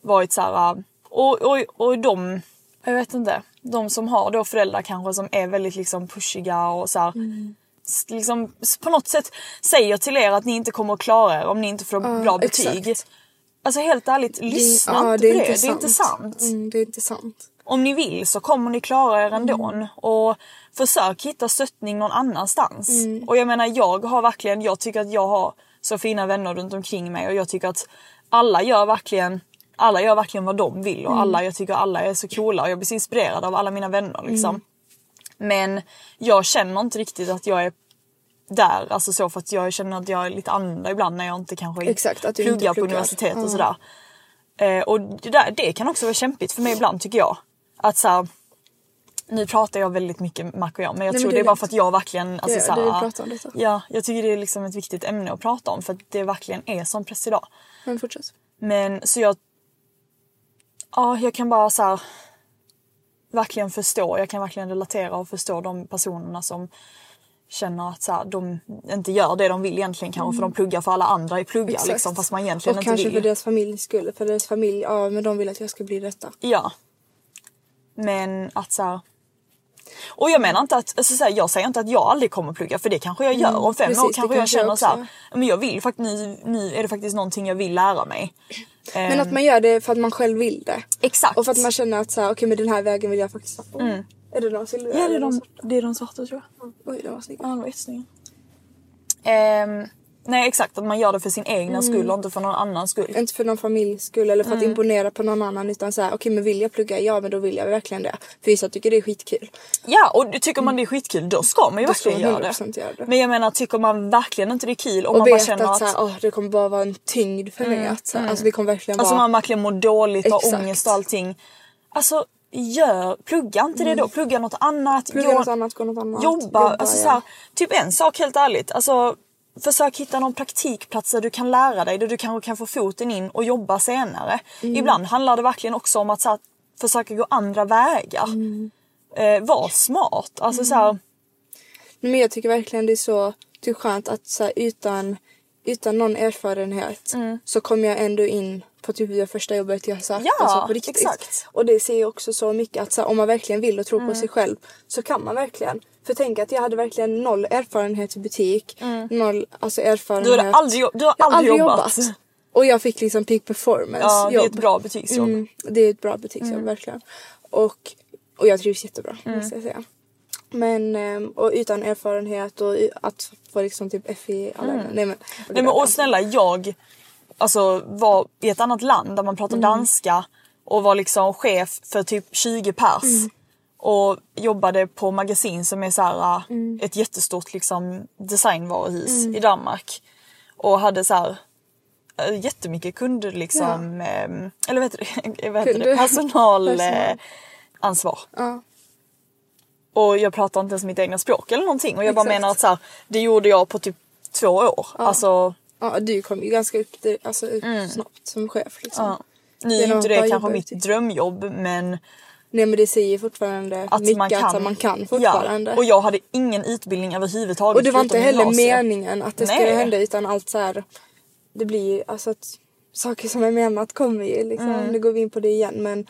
varit så här. äh, Och, och, och de, jag vet inte, de som har då föräldrar kanske som är väldigt liksom pushiga och så här, Mm. Liksom på något sätt säger till er att ni inte kommer att klara er om ni inte får bra betyg. exakt. Alltså helt ärligt, lyssna Ja, inte på det. Det är inte sant. Mm, det är inte sant. Om ni vill så kommer ni klara er ändå. Mm. Och försök hitta stöttning någon annanstans. Mm. Och jag menar jag har verkligen, jag tycker att jag har så fina vänner runt omkring mig och jag tycker att alla gör verkligen alla gör verkligen vad de vill och Mm. alla, jag tycker alla är så coola och jag blir så inspirerad av alla mina vänner liksom. Men jag känner inte riktigt att jag är där, alltså så för att jag känner att jag är lite annorlunda ibland när jag inte kanske Exakt, att du inte pluggar på pluggar. universitet och Ja. sådär. Eh, och det, där, det kan också vara kämpigt för mig ibland tycker jag. Att så här, nu pratar jag väldigt mycket Mac och jag men jag men tror det det är är bara för att jag verkligen... Alltså, Det- så här, det. Ja, jag tycker det är liksom ett viktigt ämne att prata om för att det verkligen är sån press idag. Men fortsätt. Men så jag... Ja, jag kan bara så här, verkligen förstå. Jag kan verkligen relatera och förstå de personerna som känner att så här, de inte gör det de vill egentligen kanske för de pluggar för alla andra i pluggar liksom fast man egentligen Och inte kanske vill. för deras familjs skull. För deras familj, ja men de vill att jag ska bli detta. Ja. Men att så här... Och jag menar inte att, alltså så här, jag säger inte att jag aldrig kommer plugga för det kanske jag gör. Om fem Mm, precis, år kanske jag kanske jag känner så här, men jag vill faktiskt, nu, nu är det faktiskt någonting jag vill lära mig. Men Ehm, att man gör det för att man själv vill det. Exakt. Och för att man känner att så här, okej men den här vägen vill jag faktiskt gå. Är det de silvriga? Mm. Ja det är de, svarta? det är de svarta tror jag. Oj, de var snygga. Ja, de var jättesnygga. Ehm, nej exakt, att man gör det för sin egna skull och inte för någon annans skull. Inte för någon familjs skull eller för Mm. att imponera på någon annan utan så här, okej men vill jag plugga? Ja men då vill jag verkligen det. För vissa tycker det är skitkul. Ja och tycker man det är skitkul då ska man ju Då verkligen göra 100% det. göra det. Men jag menar tycker man verkligen inte det är kul om Och man bara känner att, att, så här, åh, det kommer bara vara en tyngd för mig. Att, så här, Alltså det kommer verkligen alltså vara... man verkligen mår dåligt, har Exakt. ångest och allting. Alltså gör, plugga inte det då, plugga något annat. Mm. Plugga något annat, gå något annat. Jobba, alltså ja. så här, typ en sak helt ärligt. Alltså, försök hitta någon praktikplats där du kan lära dig, där du kanske kan få foten in och jobba senare. Mm. Ibland handlar det verkligen också om att här, försöka gå andra vägar. Mm. Eh, var smart. Alltså så här, Men jag tycker verkligen det är så typ skönt att så här, utan, utan någon erfarenhet så kom jag ändå in på typ det första jobbet jag sökte. Ja, alltså, på riktigt. exakt. Och det ser jag också så mycket att så här, om man verkligen vill och tror på sig själv så kan man verkligen. För tänk att jag hade verkligen noll erfarenhet i butik. Noll alltså erfarenhet. du har aldrig, du har har aldrig jobbat. Och jag fick liksom peak performance Ja, det är jobb. ett bra betygsjobb. Mm, det är ett bra butiksjobb Mm. verkligen. Och, och jag trivs jättebra måste jag säga. Men ehm, och utan erfarenhet och att få liksom typ FI alla Nej men. Mm. Nej men och snälla jag alltså, var i ett annat land där man pratar danska och var liksom chef för typ 20 pers. Och jobbade på magasin som är så här, äh, ett jättestort liksom, designvaruhus i Danmark. Och hade så här äh, jättemycket kunder liksom. ehm, eller vad heter det? [LAUGHS] vad heter det? Kunder. Personal, [LAUGHS] eh. Ja. Och jag pratar inte ens mitt egna språk eller någonting. Och jag bara Exakt. menar att så här, det gjorde jag på typ två år. Alltså ja du kom ju ganska upp, alltså, upp snabbt som chef liksom. Ja. Nu är inte det bara kanske mitt ute. drömjobb men Nej men det säger fortfarande att mycket man kan. att man kan fortfarande. Ja. Och jag hade ingen utbildning överhuvudtaget. Och det var inte heller gymnasiet. meningen att det Nej. skulle hända utan allt så här. Det blir ju alltså att saker som är menat kommer ju liksom. Mm. Nu går vi in på det igen men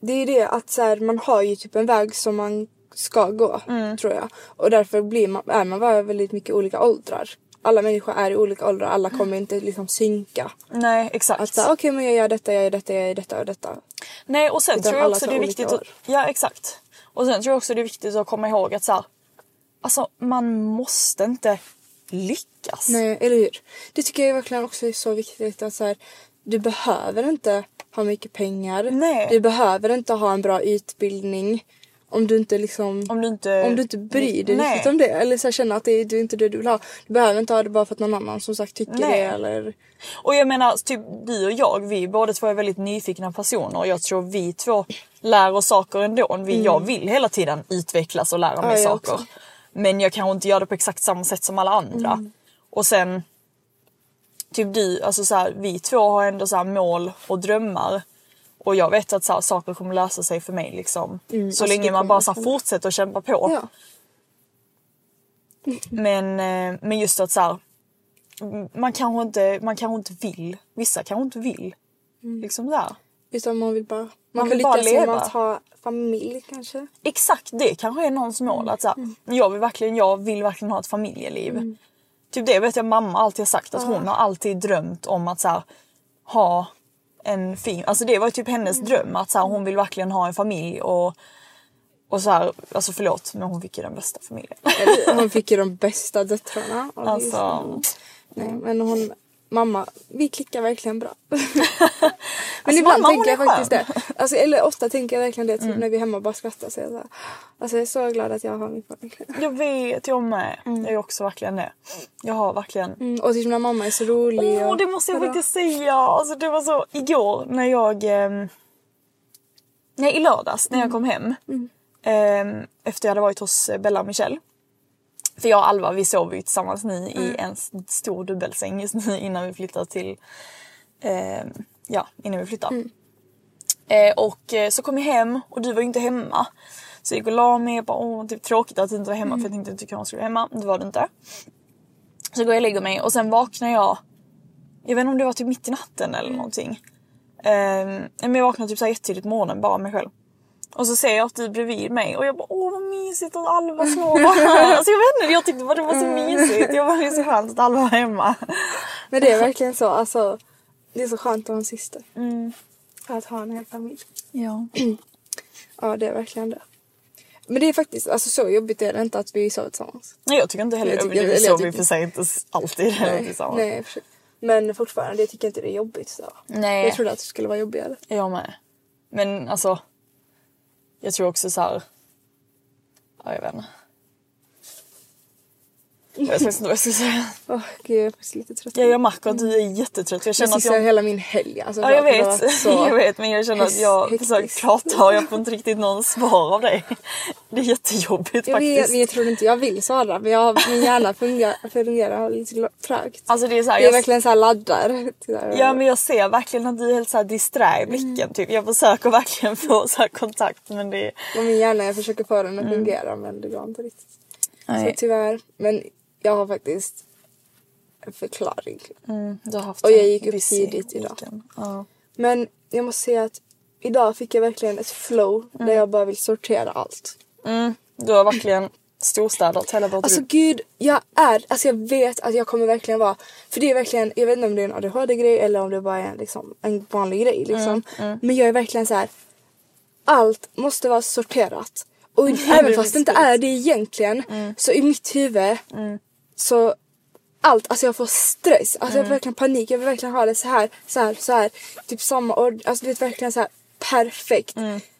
det är det att så här, man har ju typ en väg som man ska gå Mm. tror jag. Och därför blir man, är man väldigt mycket olika åldrar. Alla människor är i olika åldrar, alla kommer inte liksom synka. Nej exakt. Att säga okej men jag gör detta, jag gör detta, jag gör detta och detta. Nej och sen Utan tror jag också det är viktigt att. Ja exakt. Och sen tror jag också det är viktigt att komma ihåg att så här, Alltså man måste inte lyckas. Nej, eller hur? Det tycker jag verkligen också är så viktigt att så här, du behöver inte ha mycket pengar. Nej. Du behöver inte ha en bra utbildning. Om du inte liksom... Om du inte... Om du inte bryr dig Nej. riktigt om det eller så här, känner att det är, det är inte det du vill ha. Du behöver inte ha det bara för att någon annan som sagt tycker Nej. det eller... Och jag menar, typ du och jag, vi båda två är väldigt nyfikna personer och jag tror vi två lär oss saker ändå. Vi, Jag vill hela tiden utvecklas och lära mig Mm. Ja, saker. också. Men jag kanske inte gör det på exakt samma sätt som alla andra. Mm. Och sen, typ du, alltså så här, vi två har ändå så här mål och drömmar. Och jag vet att så här, saker kommer lösa sig för mig liksom. så alltså, länge man bara så här, fortsätter att kämpa på. Ja. Men, eh, men just att så här, man kanske inte, man kanske inte vill. Vissa kanske inte vill. Liksom där. Utan man vill bara... Man, Man kan vill bara lyckas genom att ha familj kanske. Exakt det kanske är någons mål. Att så här, jag, vill verkligen, jag vill verkligen ha ett familjeliv. Typ det vet jag mamma alltid har sagt. Att hon har alltid drömt om att så här, ha en fin... Alltså det var typ hennes dröm. Att så här, hon vill verkligen ha en familj. Och, och så här, alltså förlåt men hon fick ju den bästa familjen. Hon fick ju de bästa döttrarna. Alltså, så- Nej, men hon, mamma, vi klickar verkligen bra. [LAUGHS] men Alltså, ibland mamma, tänker jag faktiskt det. Alltså, eller ofta tänker jag verkligen det typ Mm. när vi är hemma och bara skrattar. Så jag, så här, alltså, jag är så glad att jag har min familj. jag vet, jag med. Jag är också verkligen det. Jag har verkligen Mm, och typ när mamma är så rolig. Åh, och, det måste jag Vadå? faktiskt säga. Alltså, det var så igår när jag... ehm, nej, i lördags när jag kom hem. ehm, efter jag hade varit hos eh, Bella och Michelle. För jag och Alva vi sover ju tillsammans nu i en stor dubbelsäng just nu innan vi flyttar till... ehm, ja, innan vi flyttar. Eh, och eh, så kom jag hem och du var ju inte hemma. Så jag gick och la mig och bara åh typ tråkigt att du inte var hemma för jag tänkte inte hon skulle vara hemma. Det var du inte. Så går jag och lägger mig och sen vaknar jag jag vet inte om det var typ mitt i natten eller någonting. Ehm, men jag vaknade typ så här jättetidigt på morgonen bara av mig själv. Och så ser jag att du är bredvid mig och jag bara åh vad mysigt att Alva sover här. [LAUGHS] Alltså jag vet inte, jag tyckte bara det var så mysigt. Jag bara det är så skönt att Alva var hemma. Men det är verkligen så. Alltså, det är så skönt att ha en syster. Mm. Att ha en hel familj. Ja. [CLEARS THROAT] Ja, det är verkligen det. Men det är faktiskt alltså, så jobbigt är det inte att vi sover tillsammans. Nej jag tycker inte heller Jag det. Vi sover i för sig inte alltid Nej, tillsammans. nej. Men fortfarande, jag tycker inte det är jobbigt. Så. Nej. Jag trodde att det skulle vara jobbigare. Jag med. Men alltså. Jag tror också så här. Ja jag vet inte. Jag vet inte vad jag ska säga. Åh gud, jag är faktiskt lite trött. Ja, jag märker att du är jättetrött. Jag jag känner att missade jag... hela min helg. Alltså, Ja jag vet, Så... [LAUGHS] jag vet men jag känner att jag hektiskt. försöker prata och jag får inte riktigt någon svar av dig. Det är jättejobbigt Jag, vet, faktiskt. men jag tror inte jag vill svara men jag, min hjärna fungerar, fungerar lite trögt. Alltså det är så här, det är jag, verkligen så här laddar. Så Ja men jag ser verkligen att du är helt så här disträ i blicken Mm. typ. Jag försöker verkligen få så kontakt men det. Och min hjärna, jag försöker få den att fungera men det går inte riktigt. Så Nej. tyvärr. Men jag har faktiskt en förklaring. Mm, du har haft Och jag gick upp tidigt idag. weekend. Ja. Men jag måste säga att idag fick jag verkligen ett flow där jag bara vill sortera allt. Mm, du har verkligen storstädat hela vårt Alltså gud, jag är, alltså jag vet att jag kommer verkligen vara, för det är verkligen, jag vet inte om det är en ADHD-grej eller om det bara är en, liksom, en vanlig grej liksom. Men jag är verkligen så här. allt måste vara sorterat. Och [LAUGHS] även fast det inte är det egentligen så i mitt huvud så allt, alltså jag får stress, alltså jag får verkligen panik, jag vill verkligen ha det så här, så här, så här. Typ samma ord, alltså det är verkligen så här perfekt.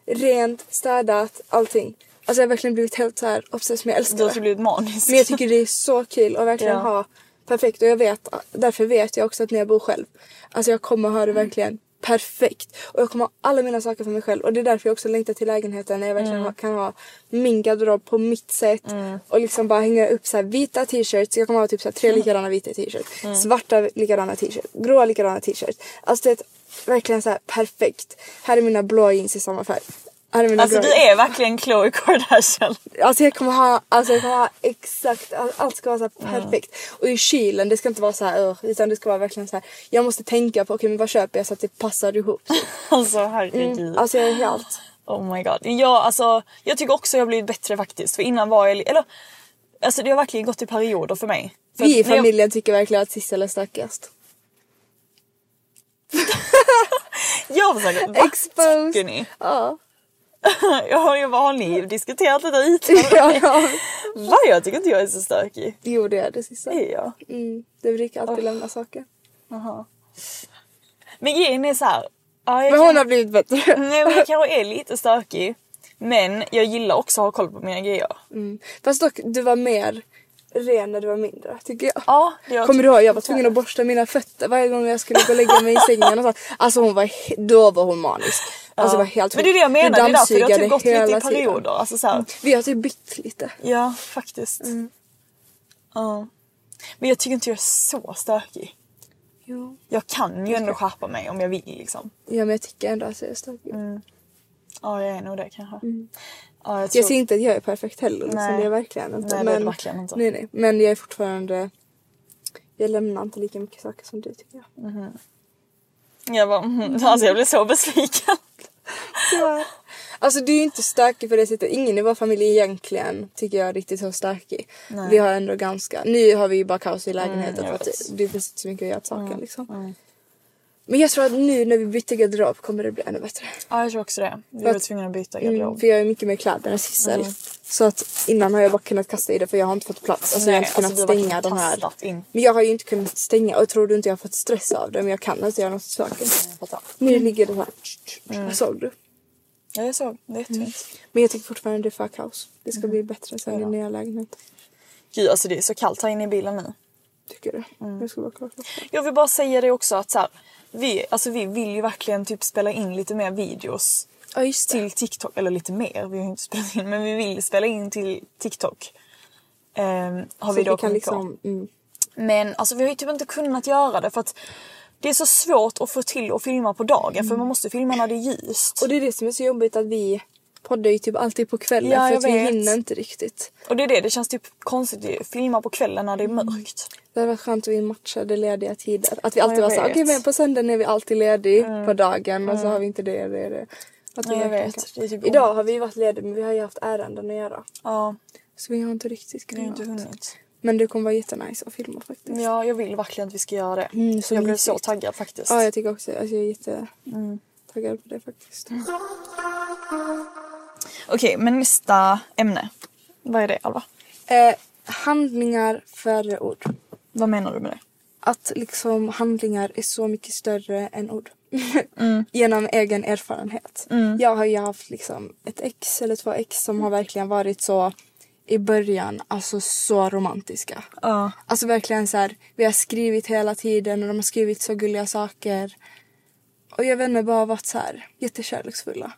Rent, städat, allting. Alltså jag har verkligen blivit helt så här obsessed med jag älskar Du har det. blivit manisk. Men jag tycker det är så kul att verkligen Ja. ha perfekt och jag vet, därför vet jag också att när jag bor själv, alltså jag kommer ha det Mm. verkligen perfekt. Och jag kommer ha alla mina saker för mig själv och det är därför jag också längtar till lägenheten när jag verkligen Mm. kan ha min garderob på mitt sätt och liksom bara hänga upp så vita t-shirts. Jag kommer ha typ så tre Mm. likadana vita t-shirts, svarta likadana t-shirts, gråa likadana t-shirts. Alltså det är verkligen så här perfekt. Här är mina blå jeans i samma färg. Alltså du är verkligen Khloe Kardashian. Alltså jag kommer ha, alltså jag kommer ha exakt, all- allt ska vara så perfekt. Och i kylen, det ska inte vara så här utan det ska vara verkligen så här. Jag måste tänka på, okej men vad köper jag så att det passar ihop. [LAUGHS] Alltså herregud. Alltså jag är helt, Oh my god. Ja, alltså, jag tycker också jag har blivit bättre faktiskt. För innan var jag... Eller, alltså det har verkligen gått i perioder för mig. För vi i när jag- familjen tycker verkligen att Sissel är stökigast. [LAUGHS] Jag försöker... Va? Exposed. Tycker ni? Ja. [LAUGHS] ja, jag bara, har ni diskuterat detta utan [LAUGHS] ja. Va? Jag tycker inte jag är så stökig. Jo det är det. Det är jag. Mm, du brukar alltid lämna saker. Jaha. Men grejen är så här. Ja, Men kan- hon har blivit bättre. [LAUGHS] Nej men jag kanske är lite stökig. Men jag gillar också att ha koll på mina grejer. Mm. Fast dock, du var mer ren när du var mindre tycker jag. Ja, jag Kommer du ihåg? Jag var tvungen att borsta mina fötter varje gång jag skulle gå och lägga mig i sängen och så. Alltså hon var, då var hon manisk. Alltså det var helt Men det är det jag menar, det är därför det har typ gått lite i perioder. Alltså så här, Vi har typ bytt lite. Ja, faktiskt. Mm. Ja. Men jag tycker inte jag är så stökig. Jo. Jag kan ju ändå skärpa mig om jag vill liksom. Ja men jag tycker ändå att jag är stökig. Ja, jag är nog det kanske. Ja, jag, Mm. Jag tror... ser inte att jag är perfekt heller. Liksom. Nej. Det är verkligen inte. Nej, det är men, det verkligen inte. Nej, nej. Men jag är fortfarande... Jag lämnar inte lika mycket saker som du tycker jag. Jag bara, mm. [LAUGHS] alltså jag blev så besviken. Ja. Alltså du är ju inte stökig på det sättet. Ingen i vår familj egentligen tycker jag är riktigt så stökig. Vi har ändå ganska... Nu har vi ju bara kaos i lägenheten Mm, för att vet. det finns inte så mycket att göra åt saken liksom. Men jag tror att nu när vi bytte garderob kommer det bli ännu bättre. Ja, jag tror också det. Vi var tvungna att byta Mm, garderob. för jag har mycket mer kläder än Sissel. Mm. Så att innan har jag bara kunnat kasta i det för jag har inte fått plats. Alltså jag har Nej, inte kunnat alltså, stänga de här. in. Men jag har ju inte kunnat stänga och tror du inte jag har fått stress av det men jag kan inte göra något åt saken. Nu ligger det här. Mm. Såg du? Ja, jag såg. Det är jättefint. Mm. Men jag tycker fortfarande det är för kaos. Det ska bli bättre sen i Mm. Ja. nya lägenheten. Gud, alltså det är så kallt här inne i bilen nu. Tycker du? Mm. Jag ska bara kolla. Jag vill bara säga det också att så här, vi, alltså vi vill ju verkligen typ spela in lite mer videos Ja till TikTok. Eller lite mer, vi har inte spelat in men vi vill spela in till TikTok. Ehm, har Så vi då kommit på. liksom... Mm. Men alltså vi har ju typ inte kunnat göra det för att det är så svårt att få till att filma på dagen för man måste filma när det är ljust. Och det är det som är så jobbigt att vi poddar ju typ alltid på kvällen Ja, för att vi hinner inte riktigt. Och det är det, det känns typ konstigt att filma på kvällen när det är mörkt. Det hade varit skönt att vi matchade lediga tider. Att vi Ja, alltid jag var. Mm. okej men på söndagen är vi alltid ledig på dagen och så har vi inte det och det. Att vi Ja, jag vet. typ Idag har vi varit lediga men vi har ju haft ärenden att göra. Ja, Så vi har inte riktigt kunnat. inte hunnit. Men det kommer vara jättenice att filma faktiskt. Ja, jag vill verkligen att vi ska göra det. Mm, så jag blev så taggad faktiskt. Ja jag tycker också alltså, jag är Mm. taggad på det faktiskt. Okej, men nästa ämne. Vad är det Alva? Eh, handlingar före ord. Vad menar du med det? Att liksom handlingar är så mycket större än ord. Mm. [LAUGHS] Genom egen erfarenhet. Jag har ju haft liksom ett ex eller två ex som har verkligen varit så i början, alltså så romantiska. Ja. Alltså verkligen så här, vi har skrivit hela tiden och de har skrivit så gulliga saker. Och jag vet inte, bara varit så här jättekärleksfulla.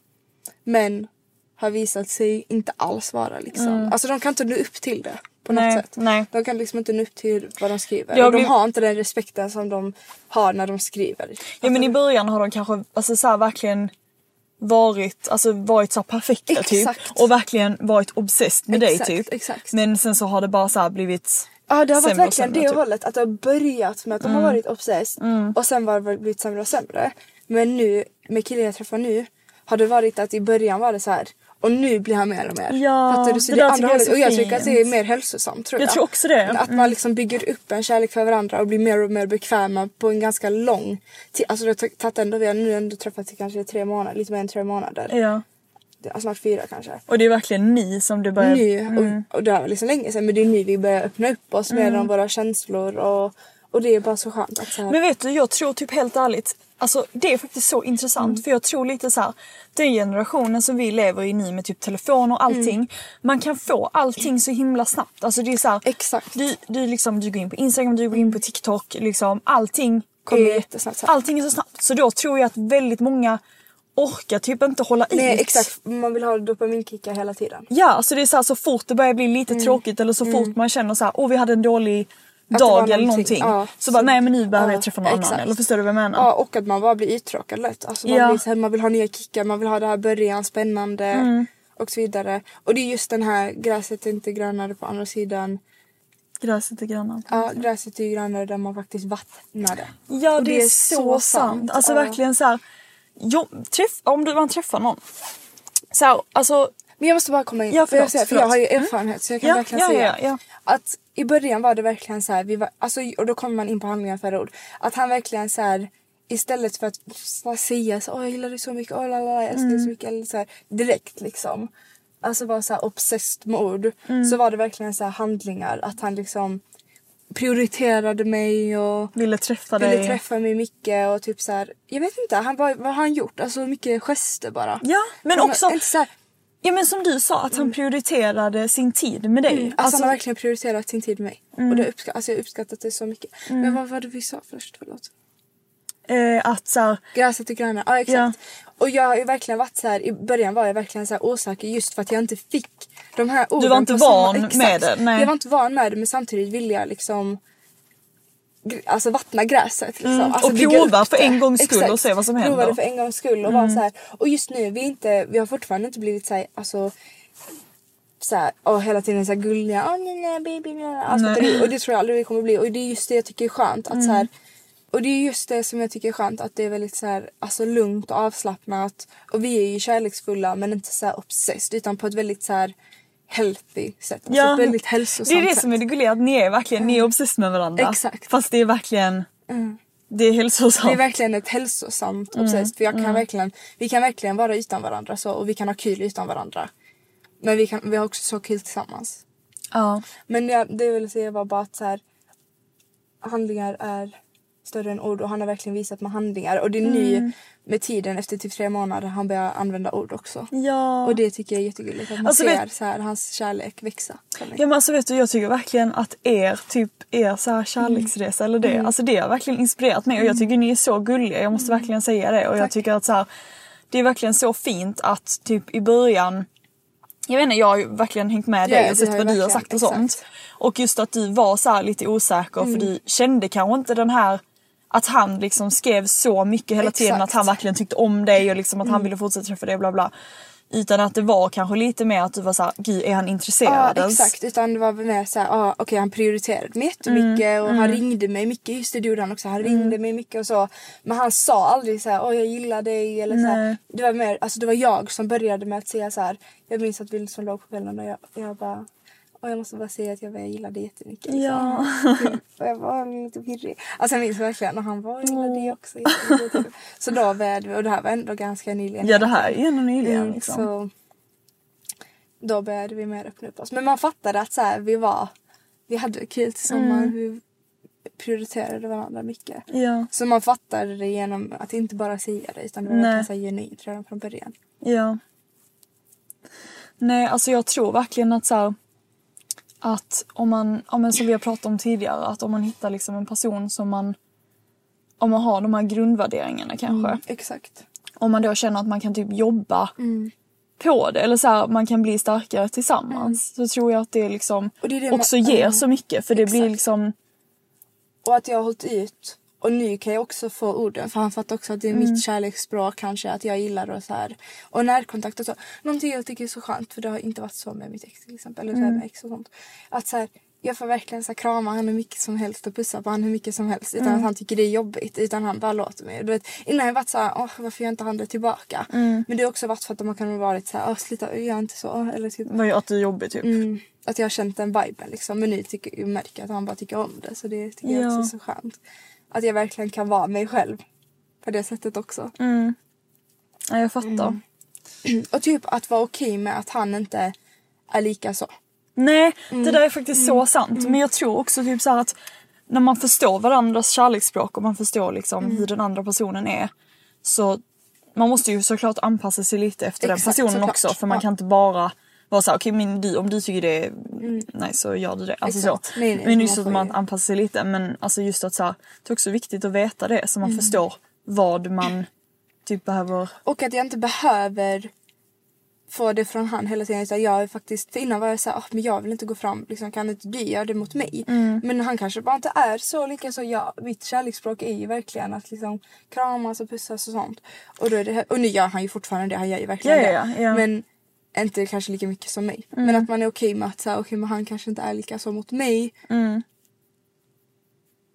Men har visat sig inte alls vara liksom. Alltså de kan inte nå upp till det på något Mm. Nej, sätt. nej. De kan liksom inte nå upp till vad de skriver. Jag och de blir- har inte den respekten som de har när de skriver. Ja men i början har de kanske alltså, så här, verkligen varit, alltså, varit så perfekta typ. Exakt. Och verkligen varit obsessed med Exakt, dig typ. exakt. Men sen så har det bara så blivit Ja det har varit verkligen sämre, det typ. hållet. Att det har börjat med att de har varit obsessed och sen har det blivit sämre och sämre. Men nu med killen jag träffar nu har det varit att i början var det så här och nu blir han mer och mer. Ja, Fattar du? Så det det, andra hållet. Och jag tycker att det är mer hälsosamt tror jag. Jag tror också det. Mm. Att man liksom bygger upp en kärlek för varandra och blir mer och mer bekväma på en ganska lång tid. Alltså det har tagit ändå, vi har nu ändå träffats i kanske tre månader, lite mer än tre månader. Ja. Ja, Snart fyra kanske. Och det är verkligen ni som det börjar... Nu, Mm. och, och det var liksom länge sedan men det är nu vi börjar öppna upp oss mer om våra känslor och, och det är bara så skönt att så här, Men vet du, jag tror typ helt ärligt, alltså det är faktiskt så intressant Mm. för jag tror lite så här, den generationen som vi lever i nu med typ telefon och allting, Mm. man kan få allting så himla snabbt. Alltså det är så här, Exakt. Du, du, liksom, du går in på Instagram, du går in på TikTok, liksom allting Kommer är, jättesnabbt så. Allting är så snabbt. Så då tror jag att väldigt många orkar typ inte hålla i. Nej exakt, man vill ha dopaminkickar hela tiden. Ja, alltså det är så, här, så fort det börjar bli lite tråkigt eller så fort man känner så här, åh vi hade en dålig Mm. Det dag eller någonting, någonting. ja, så, bara så- nej men nu behöver ja, jag träffa någon annan. exakt. Eller förstår du vad jag menar? Ja och att man bara blir uttråkad lätt. Alltså man, blir så här, man vill ha nya kickar, man vill ha det här början, spännande Mm. och så vidare. Och det är just den här gräset är inte grönare på andra sidan. Gräset är gröna. Ja gräset är grönare där man faktiskt vattnar det. Ja Och det, är så sant. Alltså Ja. verkligen så här, jo, träff, om du, man träffar någon. Så här, alltså, Men jag måste bara komma in, Ja, för, jag, förlåt, säga, för jag förlåt. har ju erfarenhet så jag kan Ja, verkligen ja, säga att i början var det verkligen så här, vi var, alltså, och då kommer man in på handlingar för ord. Att han verkligen så här istället för att säga så, åh jag gillar dig så mycket, åh la la jag älskar dig så mycket eller så här, direkt liksom. Alltså vara så här obsessed med ord. Så var det verkligen så handlingar att han liksom prioriterade mig och ville träffa ville dig. träffa mig mycket och typ så här, jag vet inte, han, vad, vad har han gjort? Alltså mycket gester bara. Ja men Han- också, Inte så här, Ja men som du sa, att han prioriterade sin tid med dig. Alltså, han har verkligen prioriterat sin tid med mig. Och det uppsk- alltså, jag har uppskattat det så mycket. Men vad var det vi sa först? Förlåt. eh, att så här, Gräset är grönare, ja exakt. Ja. Och jag har ju verkligen varit så här, i början var jag verkligen så här osäker just för att jag inte fick de här orden. var inte samma- van exakt. med det, nej. Jag var inte van med det men samtidigt ville jag liksom Alltså vattna gräset liksom. Mm, Alltså, och prova för en gångs skull Exakt. och se vad som Prova händer. Mm. det för en gångs skull och vara så här. Och just nu, vi, inte, vi har fortfarande inte blivit så här, alltså så här, och hela tiden så här gulliga, åh nej nej baby nej. Alltså, Nej. och det tror jag aldrig vi kommer bli och det är just det jag tycker är skönt att så Mm. här, och det är just det som jag tycker är skönt att det är väldigt så här, alltså lugnt och avslappnat och vi är ju kärleksfulla men inte så här obsessed utan på ett väldigt så här healthy sätt. Alltså Ja, ett väldigt hälsosamt det är det sätt. som är det gulliga, att ni är verkligen ni är obsessed med varandra. Exakt. Fast det är verkligen, det är hälsosamt. Det är verkligen ett hälsosamt obsessed. För jag kan verkligen, vi kan verkligen vara utan varandra så, och vi kan ha kul utan varandra. Men vi, kan, vi har också så kul tillsammans. ja. Men jag, det jag ville säga var bara att så här, handlingar är större än ord och han har verkligen visat med handlingar. Och det är nu med tiden efter typ tre månader han börjar använda ord också. Ja. Och det tycker jag är jättegulligt att man Alltså, ser vet- så här, hans kärlek växa. Ja men alltså vet du jag tycker verkligen att er typ er så här kärleksresa eller det, alltså det har verkligen inspirerat mig och jag tycker ni är så gulliga, jag måste verkligen säga det och jag Tack. tycker att så här, det är verkligen så fint att typ i början jag vet inte, jag har ju verkligen hängt med dig och sett vad jag du har sagt och sånt. exakt. Och just att du var så här lite osäker för du kände kanske inte den här att han liksom skrev så mycket hela tiden att Exakt. han verkligen tyckte om dig och liksom att han ville fortsätta träffa dig och bla bla. Utan att det var kanske lite mer att du var såhär, gud är han Ja intresserad ens? exakt, utan det var mer såhär, ah, okej han prioriterade mig jättemycket och han ringde mig mycket, just det, gjorde han också, han ringde mig mycket och så. Men han sa aldrig såhär, åh jag gillar dig eller såhär. Det var mer, alltså det var jag som började med att säga så här. jag minns att vi liksom låg på kvällen och jag, jag bara och jag måste bara säga att jag, gillar dig jättemycket. liksom. Ja. [LAUGHS] Typ, jag var lite pirrig. Alltså jag minns verkligen och han var jag gillar dig också. Typ. Så då började vi och det här var ändå ganska nyligen. Ja det här är ändå nyligen Mm, liksom. Så då började vi mer öppna upp oss. Men man fattade att så här, vi var, vi hade kul tillsammans. Vi prioriterade varandra mycket. Ja, Så man fattade det genom att inte bara säga det utan det var verkligen så här genuint redan från början. ja. Nej alltså jag tror verkligen att så här, att om man, ja, men som vi har pratat om tidigare, att om man hittar liksom en person som man om man har de här grundvärderingarna kanske. Mm, exakt. Om man då känner att man kan typ jobba Mm. på det eller så här, man kan bli starkare tillsammans. Så tror jag att det liksom det är det man- också ger ja. så mycket för det blir liksom Och att jag har hållit ut. Och nu kan jag också få orden för han fattar också att det är mitt kärleksspråk kanske att jag gillar och så här. Och närkontakt och så. Någonting jag tycker är så skönt för det har inte varit så med mitt ex till exempel. Eller så här med ex och sånt. Att så här, jag får verkligen så här, krama honom hur mycket som helst och pussa på honom hur mycket som helst. Utan att han tycker det är jobbigt. Utan han bara låter mig. Du vet, innan jag varit så här, åh varför gör inte han det tillbaka? Men det har också varit för att man kan ha varit så här, åh sluta gör inte så. Eller typ, vad gör att det är jobbigt typ. Mm, att jag har känt den viben liksom. Men nu tycker jag märker att han bara tycker om det. Så det tycker jag Ja. också är så skönt. Att jag verkligen kan vara mig själv. På det sättet också. Ja, jag fattar. [CLEARS THROAT] Och typ att vara okej med att han inte är lika så. Nej, Mm. det där är faktiskt så sant. Men jag tror också typ så att när man förstår varandras kärleksspråk och man förstår liksom Mm. hur den andra personen är. Så man måste ju såklart anpassa sig lite efter Exakt, den personen såklart. också. För man Ja. Mm. kan inte bara vara såhär, okej men du, om du tycker det är nej så gör du det. Alltså Exakt. så. Nej, nej, men just att man ju- anpassar sig lite. Men alltså just att så här, det är också viktigt att veta det så man Mm. förstår vad man typ behöver. Och att jag inte behöver få det från han hela tiden. Utan jag är faktiskt, för innan var jag såhär, oh, men jag vill inte gå fram, liksom, kan inte du göra det mot mig? Men han kanske bara inte är så lika så jag. Mitt kärleksspråk är ju verkligen att liksom kramas och pussas och sånt. Och, då det, och nu gör han ju fortfarande det, han gör ju verkligen Ja, det. ja, ja. Men inte kanske lika mycket som mig. Men att man är okej med att säga, okej men han kanske inte är lika så mot mig.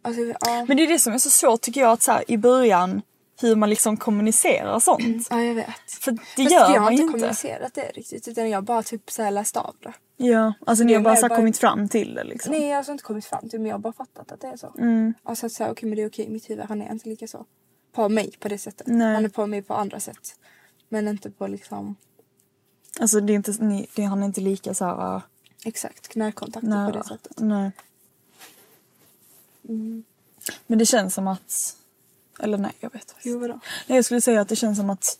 Alltså, ja. Men det är det som är så svårt tycker jag att så här, i början hur man liksom kommunicerar sånt. ja jag vet. För det Fast gör jag har man inte ju inte. kommunicerat det riktigt utan jag har bara typ så här läst av det. Ja, alltså ni Det har bara, så här, bara- kommit fram till det liksom. Nej jag har alltså inte kommit fram till men jag har bara fattat att det är så. Mm. Alltså att säga okej men det är okej i mitt huvud, han är inte lika så. På mig på det sättet. Nej. Han är på mig på andra sätt. Men inte på liksom Alltså det är inte, ni, det, han är inte lika så här äh, exakt närkontakt på det sättet. Nej. Men det känns som att, eller nej jag vet inte. Jo vadå? Nej, jag skulle säga att det känns som att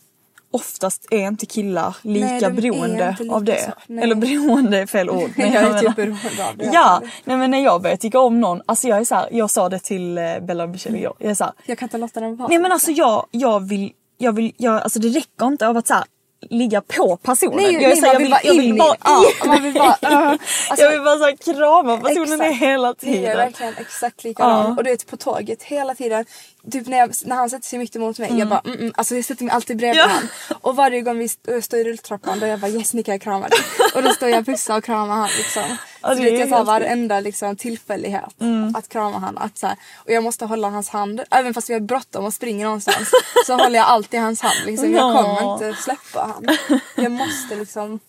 oftast är inte killar lika Nej, de beroende inte lika av det. Eller beroende är fel ord. [LAUGHS] Jag är typ beroende av det. Ja, nej men när jag börjar tycka om någon, alltså jag är så här, jag sa det till eh, Bella och Michelle igår. Jag är så här, Jag kan inte låta den vara. nej men alltså jag, jag vill, jag vill, jag, alltså det räcker inte av att så här, ligga på personen. Nej, jag är nej, jag vill bara jag vill i- bara in man vill bara, uh, [LAUGHS] alltså- jag vill bara så krama personen Exakt. hela Det är tiden. verkligen exakt likadant. Ja. Och du vet på tåget hela tiden. Typ när, jag, när han sätter sig mitt emot mig. Jag bara mm, mm, alltså jag sätter mig alltid bredvid Ja. han. Och varje gång vi st- står i rulltrappan då jag bara yes nu kan jag krama dig. [LAUGHS] och då står jag och pussar och kramar han liksom. Så det är helt Mm. varenda liksom, tillfällighet att krama han. Att, så här, och jag måste hålla hans hand. Även fast vi har bråttom och springer någonstans. [LAUGHS] så håller jag alltid hans hand. Liksom. Jag Ja. kommer inte släppa han. Jag måste liksom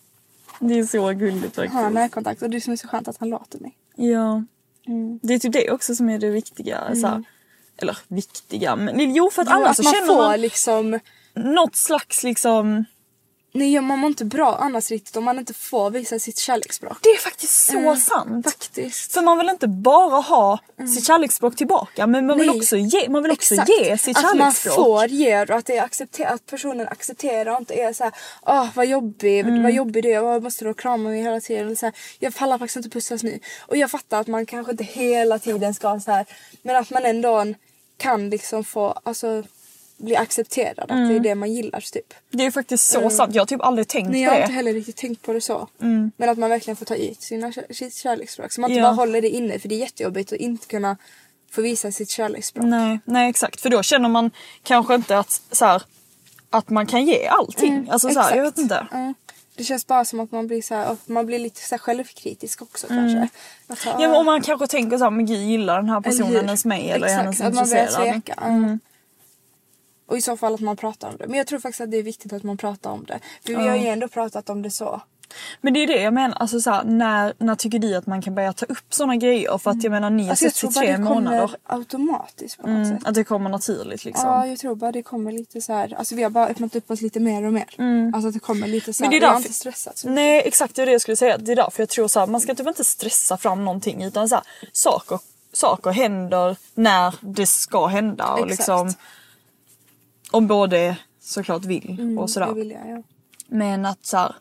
Det är så gulligt ha faktiskt. närkontakt. Och det som är så skönt att han låter mig. Ja. Mm. Det är typ det också som är det viktiga. Så här, eller viktiga, men jo för att Jo, annars att så man känner får man liksom något slags liksom... Nej man mår inte bra annars riktigt om man inte får visa sitt kärleksspråk. Det är faktiskt så Mm, sant. Faktiskt. För man vill inte bara ha sitt kärleksspråk tillbaka men man vill Nej. också ge, man vill också ge sitt att man kärleksspråk. får ge och att, det är accepter- att personen accepterar och inte är såhär åh vad jobbig, Mm. vad jobbig du är, vad måste du krama mig hela tiden. Eller så här, jag pallar faktiskt inte pussas nu. Och jag fattar att man kanske inte hela tiden ska så här men att man ändå kan liksom få alltså, bli accepterad. Att Mm. det är det man gillar typ. Det är faktiskt så sant. Jag har typ aldrig tänkt Nej på jag har det. inte heller riktigt tänkt på det så. Men att man verkligen får ta ut sina, sitt kärleksspråk. Så man inte Ja. bara håller det inne för det är jättejobbigt att inte kunna få visa sitt kärleksspråk. Nej, nej exakt. För då känner man kanske inte att, så här, att man kan ge allting. alltså så här, jag vet Mm, Exakt. inte. Ja. Det känns bara som att man blir så här, man blir lite så självkritisk också kanske. Att Mm. Ja, men om man kanske tänker så här, men gud gillar den här personen ens mig eller är Exakt, hennes att man börjar intresserad? tveka. Ja. Och i så fall att man pratar om det. Men jag tror faktiskt att det är viktigt att man pratar om det. För vi har ju ändå pratat om det så. Men det är det jag menar, alltså så här, när, när tycker du att man kan börja ta upp såna grejer? För att jag menar ni har Alltså jag sett tror i bara tre det kommer månader. automatiskt på något Mm, sätt. att det kommer naturligt liksom. Ja, jag tror bara det kommer lite så här. Alltså vi har bara öppnat upp oss lite mer och mer. Alltså att det kommer lite så Mm. Men här. det är jag har därför- inte stressat så Nej exakt det är det jag skulle säga. Det är därför jag tror så här, man ska typ inte stressa fram någonting utan så här, saker, saker händer när det ska hända. Och Exakt. liksom om båda såklart vill och sådär. Det vill jag, ja. Men att så här,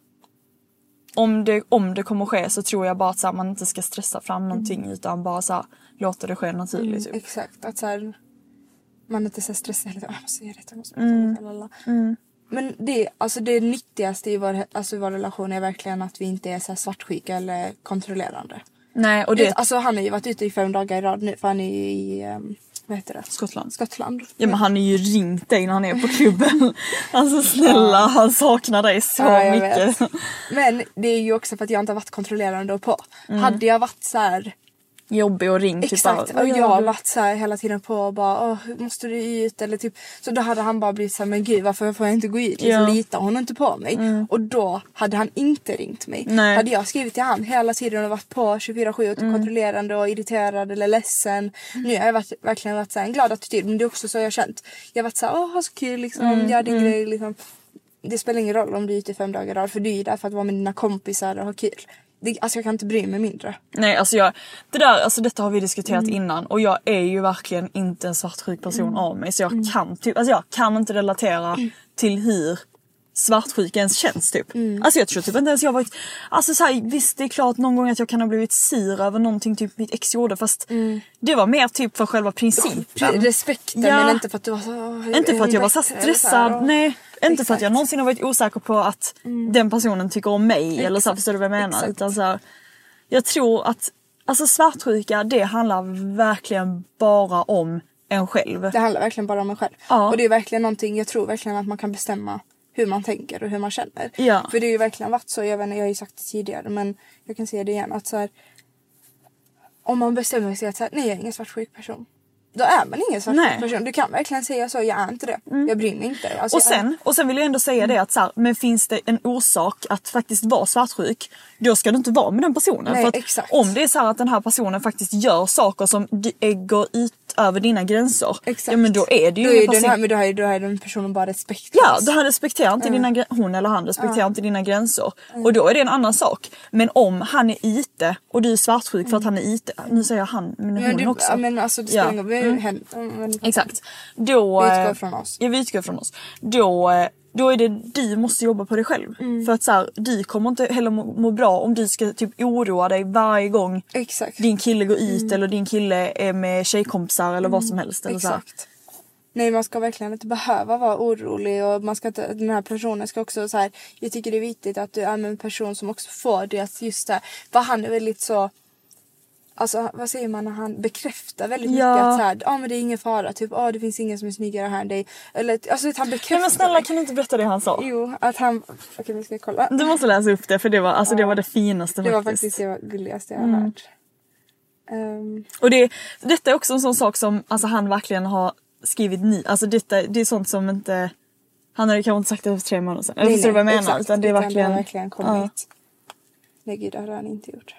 om, det, om det kommer ske så tror jag bara att så här, man inte ska stressa fram någonting utan bara så här, låta det ske naturligt. Typ. Exakt. Att så här, man inte så stressar hela tiden. Jag måste göra detta, jag måste Mm. göra detta. lalala. Men det, alltså det nyttigaste i vår, alltså i vår relation är verkligen att vi inte är så här svartsjuka eller kontrollerande. Nej och Det... det... Alltså han har ju varit ute i fem dagar i rad nu för han är ju i, um, vad heter det? Skottland. Skottland. Ja men han har ju ringt dig när han är på klubben. [LAUGHS] Alltså snälla han saknar dig så Ja, mycket. vet. Men det är ju också för att jag inte har varit kontrollerande och på. Mm. Hade jag varit så här Jobbig och ring typ Exakt, bara, och "Vad jag har du?" varit så här hela tiden på och bara Åh, måste du ut eller typ Så då hade han bara blivit så här, men gud varför får jag inte gå ut? Liksom, Ja. Litar hon inte på mig? Och då hade han inte ringt mig. Nej. Hade jag skrivit till han hela tiden och varit på 24-7 och kontrollerande och irriterad eller ledsen. Nu har jag varit, verkligen varit så här, en glad attityd men det är också så jag har känt. Jag har varit så här, åh ha så kul liksom, gör din grej liksom. Det spelar ingen roll om du är ute i fem dagar i rad för du är ju där för att vara med dina kompisar och ha kul. Det, alltså jag kan inte bry mig mindre. Nej alltså jag, det där, alltså detta har vi diskuterat Mm. innan och jag är ju verkligen inte en svartsjuk person av mig så jag Mm. kan typ, alltså jag kan inte relatera till hur svartsjuk ens känns typ. Mm. Alltså jag tror typ inte ens jag varit, alltså så här, visst det är klart någon gång att jag kan ha blivit sur över någonting typ mitt ex gjorde fast det var mer typ för själva principen. Respekten Ja. men inte för att du var så... "Åh, Inte för att jag var så bättre?" eller så här, stressad, och- nej. Inte för att jag Exakt. Mm. någonsin har varit osäker på att den personen tycker om mig eller så, här, förstår du vad jag menar? Exakt. Utan så här, jag tror att alltså svartsjuka det handlar verkligen bara om en själv. Det handlar verkligen bara om en själv. Ja. Och det är verkligen någonting, jag tror verkligen att man kan bestämma hur man tänker och hur man känner. Ja. För det har ju verkligen varit så, jag, vet, inte, jag har ju sagt det tidigare men jag kan säga det igen att så här, om man bestämmer sig att så här, nej jag är ingen svartsjuk person. Då är man ingen svartsjuk Nej. Mm. person. Du kan verkligen säga så, jag är inte det. Jag bryr mig inte. Alltså, Och jag sen, och sen vill jag ändå säga det att så här, men finns det en orsak att faktiskt vara svartsjuk, då ska du inte vara med den personen. Nej, För att exakt. om det är så att den här personen faktiskt gör saker som är- går ut över dina gränser, Exakt. ja men då är det ju då är, den person- här, men då är, då är den personen bara respektlös. Ja, då han respekterar inte dina, grä- hon eller han respekterar inte dina gränser. Och då är det en annan sak. Men om han är ite och du är svartsjuk för att han är ite, nu säger jag han men hon du, också. ja, men alltså det spelar ingen roll. Mm. Exakt. Då, Vi utgår eh, från oss. Ja, vi utgår från oss. Då, eh, då är det du måste jobba på dig själv. Mm. För att så här, du kommer inte heller må, må bra om du ska typ oroa dig varje gång Exakt. din kille går ut eller din kille är med tjejkompisar eller vad som helst. Eller så här. Exakt. Nej man ska verkligen inte behöva vara orolig och man ska den här personen ska också så här. Jag tycker det är viktigt att du är med en person som också får det att just det, för han är väldigt så Alltså vad säger man när han bekräftar väldigt Ja. mycket att så här, ja men det är ingen fara, typ ja det finns ingen som är snyggare här än dig. Eller alltså att han bekräftar. Nej men snälla kan du inte berätta det han sa? Jo, att han, okej vi ska kolla. Du måste läsa upp det för det var, alltså, det, Ja. var det finaste Det var faktiskt. faktiskt det gulligaste jag har Mm. hört. Ehm, Och det, detta är också en sån sak som alltså, han verkligen har skrivit ny. Alltså detta, det är sånt som inte... Han hade kanske inte sagt det för tre månader sedan. Eller förstår du vad jag menar? exakt, utan det är verkligen... har verkligen kommit. Nej gud det har han inte gjort.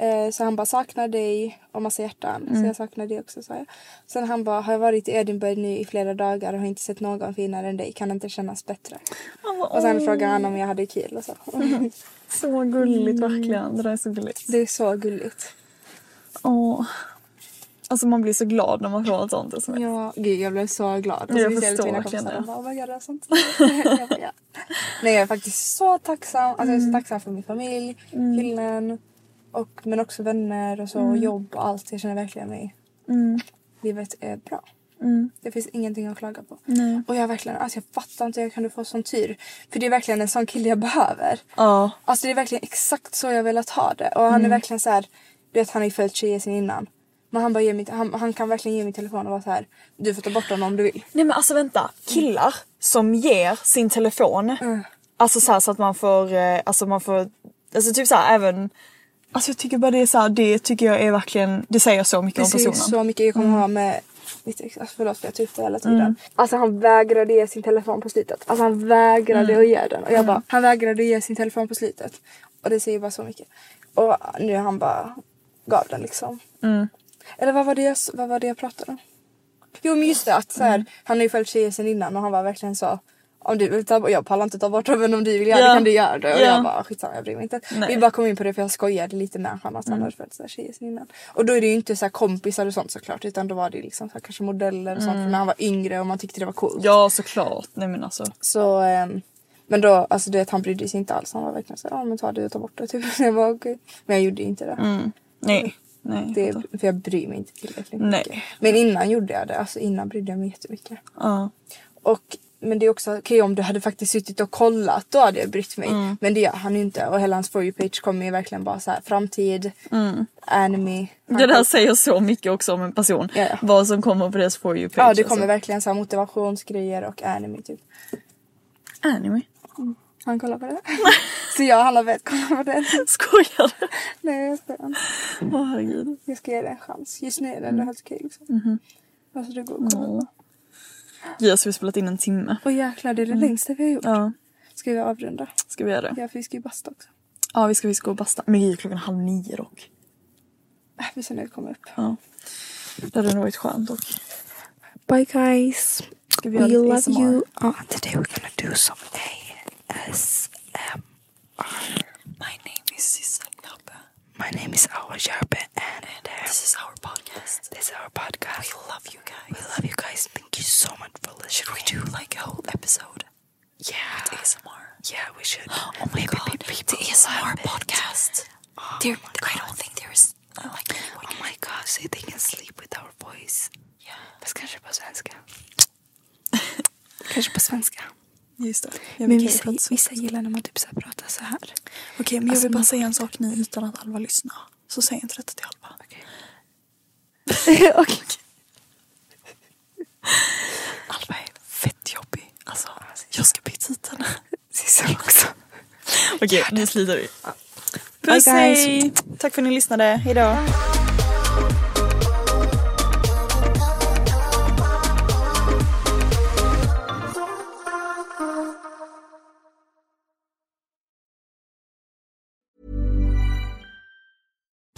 Eh, så han bara saknar dig och massa hjärtan. Mm. Så jag saknar dig också sa jag. Sen han bara har jag varit i Edinburgh nu i flera dagar och har inte sett någon finare än dig. Kan det inte kännas bättre? Och sen frågade han om jag hade kul och så. [LAUGHS] Så gulligt verkligen. Det där är så gulligt. det är så gulligt. Åh. Alltså man blir så glad när man får ett sånt sms. Ja, gud jag blev så glad. Och Jag så visade förstår till mina verkligen det. och bara, oh god, det sånt. [LAUGHS] jag bara, ja. Nej jag är faktiskt så tacksam. Alltså jag är så tacksam för min familj, killen. Och, men också vänner och så, och jobb och allt. Jag känner verkligen mig. Livet är bra. Det finns ingenting att klaga på. Nej. Och jag verkligen, alltså jag fattar inte hur jag kunde få sån tur. För det är verkligen en sån kille jag behöver. Ja. Alltså det är verkligen exakt så jag velat ha det. Och han är verkligen så här, du vet han har ju följt tjejer sen innan. Men han, bara ger mitt, han, han kan verkligen ge min telefon och vara så här. du får ta bort honom om du vill. Nej men alltså vänta. Killar som ger sin telefon. Alltså så, här, så att man får, eh, alltså man får, alltså typ så här, även Alltså jag tycker bara det är så här, det tycker jag är verkligen, det säger så mycket Det om säger personen. så mycket jag kommer ha med mitt ex. Alltså förlåt för jag tar upp det hela tiden. Alltså han vägrade ge sin telefon på slutet. Alltså han vägrade att ge den. Och jag bara, han vägrade ge sin telefon på slutet. Och det säger bara så mycket. Och nu han bara gav den liksom. Eller vad var, det jag, vad var det jag pratade om? Jo men just det att så här, han har ju följt tjejer sen innan och han var verkligen så om du vill ta jag pallar inte ta bort det men om du vill göra Ja. det kan du göra det. Och Ja. jag bara skitsamma jag bryr mig inte. Nej. Vi bara kom in på det för jag skojade lite med honom att han hade här tjejer sen innan. Och då är det ju inte så här kompisar och sånt såklart utan då var det liksom så här, kanske modeller och sånt för när han var yngre och man tyckte det var coolt. Ja såklart. Nej men alltså. Så ehm, men då, alltså du vet han brydde sig inte alls. Han var verkligen såhär, ja men ta det och ta bort det [LAUGHS] typ. Jag var okej. Men jag gjorde inte det. Nej. Nej. det är, för jag bryr mig inte tillräckligt Nej. mycket. Men innan gjorde jag det. Alltså innan brydde jag mig jättemycket. Ja. Och, men det är också okej om du hade faktiskt suttit och kollat då hade jag brytt mig. Mm. Men det gör han ju inte och hela hans for you page kommer ju verkligen bara så här framtid, anime. Han Det där säger så mycket också om en person. Ja, ja. Vad som kommer på deras for you page. Ja det kommer alltså. verkligen så här motivationsgrejer och anime typ. Anime. Han kollar på det. [LAUGHS] så jag och alla vet kolla på det. [LAUGHS] Skojar du? Nej jag skojar inte. Åh herregud. Jag ska ge det en chans. Just nu är det ändå helt okej liksom. Alltså det går att kolla på. Vi har så vi spelat in en timme. Åh jäklar det är det längsta vi har gjort. Ja. Ska vi avrunda? Ska vi göra det? Ja för vi ska ju basta också. Ja vi ska visst gå och basta. Men gud klockan halv nio dock. Äh, vi ser när det kommer upp. Ja. Det hade nog varit skönt dock. Bye guys. Ska vi We love ASMR? you. Uh, today we're gonna do some ASMR. My name is Sissel. My name is Awa Jarbe and uh, This is our podcast. this is our podcast. We love you guys. We love you guys. Thank you so much for listening. Should we do like a whole episode Yeah. with ASMR? Yeah, we should. [GASPS] Oh my Maybe god, the ASMR podcast. Oh there, I don't think there is uh, like. Oh my god, so they can sleep with our voice. Yeah. Fast kanske på svenska. [LAUGHS] kanske på svenska. Just det. Jag Men vissa, vissa gillar när man typ så här pratar så här. Okej, men jag Alltså, vill bara man- säga en sak nu utan att Alva lyssnar. Så säg inte detta till Alva. [LAUGHS] Okej. Alva är fett jobbig. Alltså, jag ska byta ut henne. Sissel också. Okej, nu slutar vi. Puss hej! Tack för att ni lyssnade. Hejdå!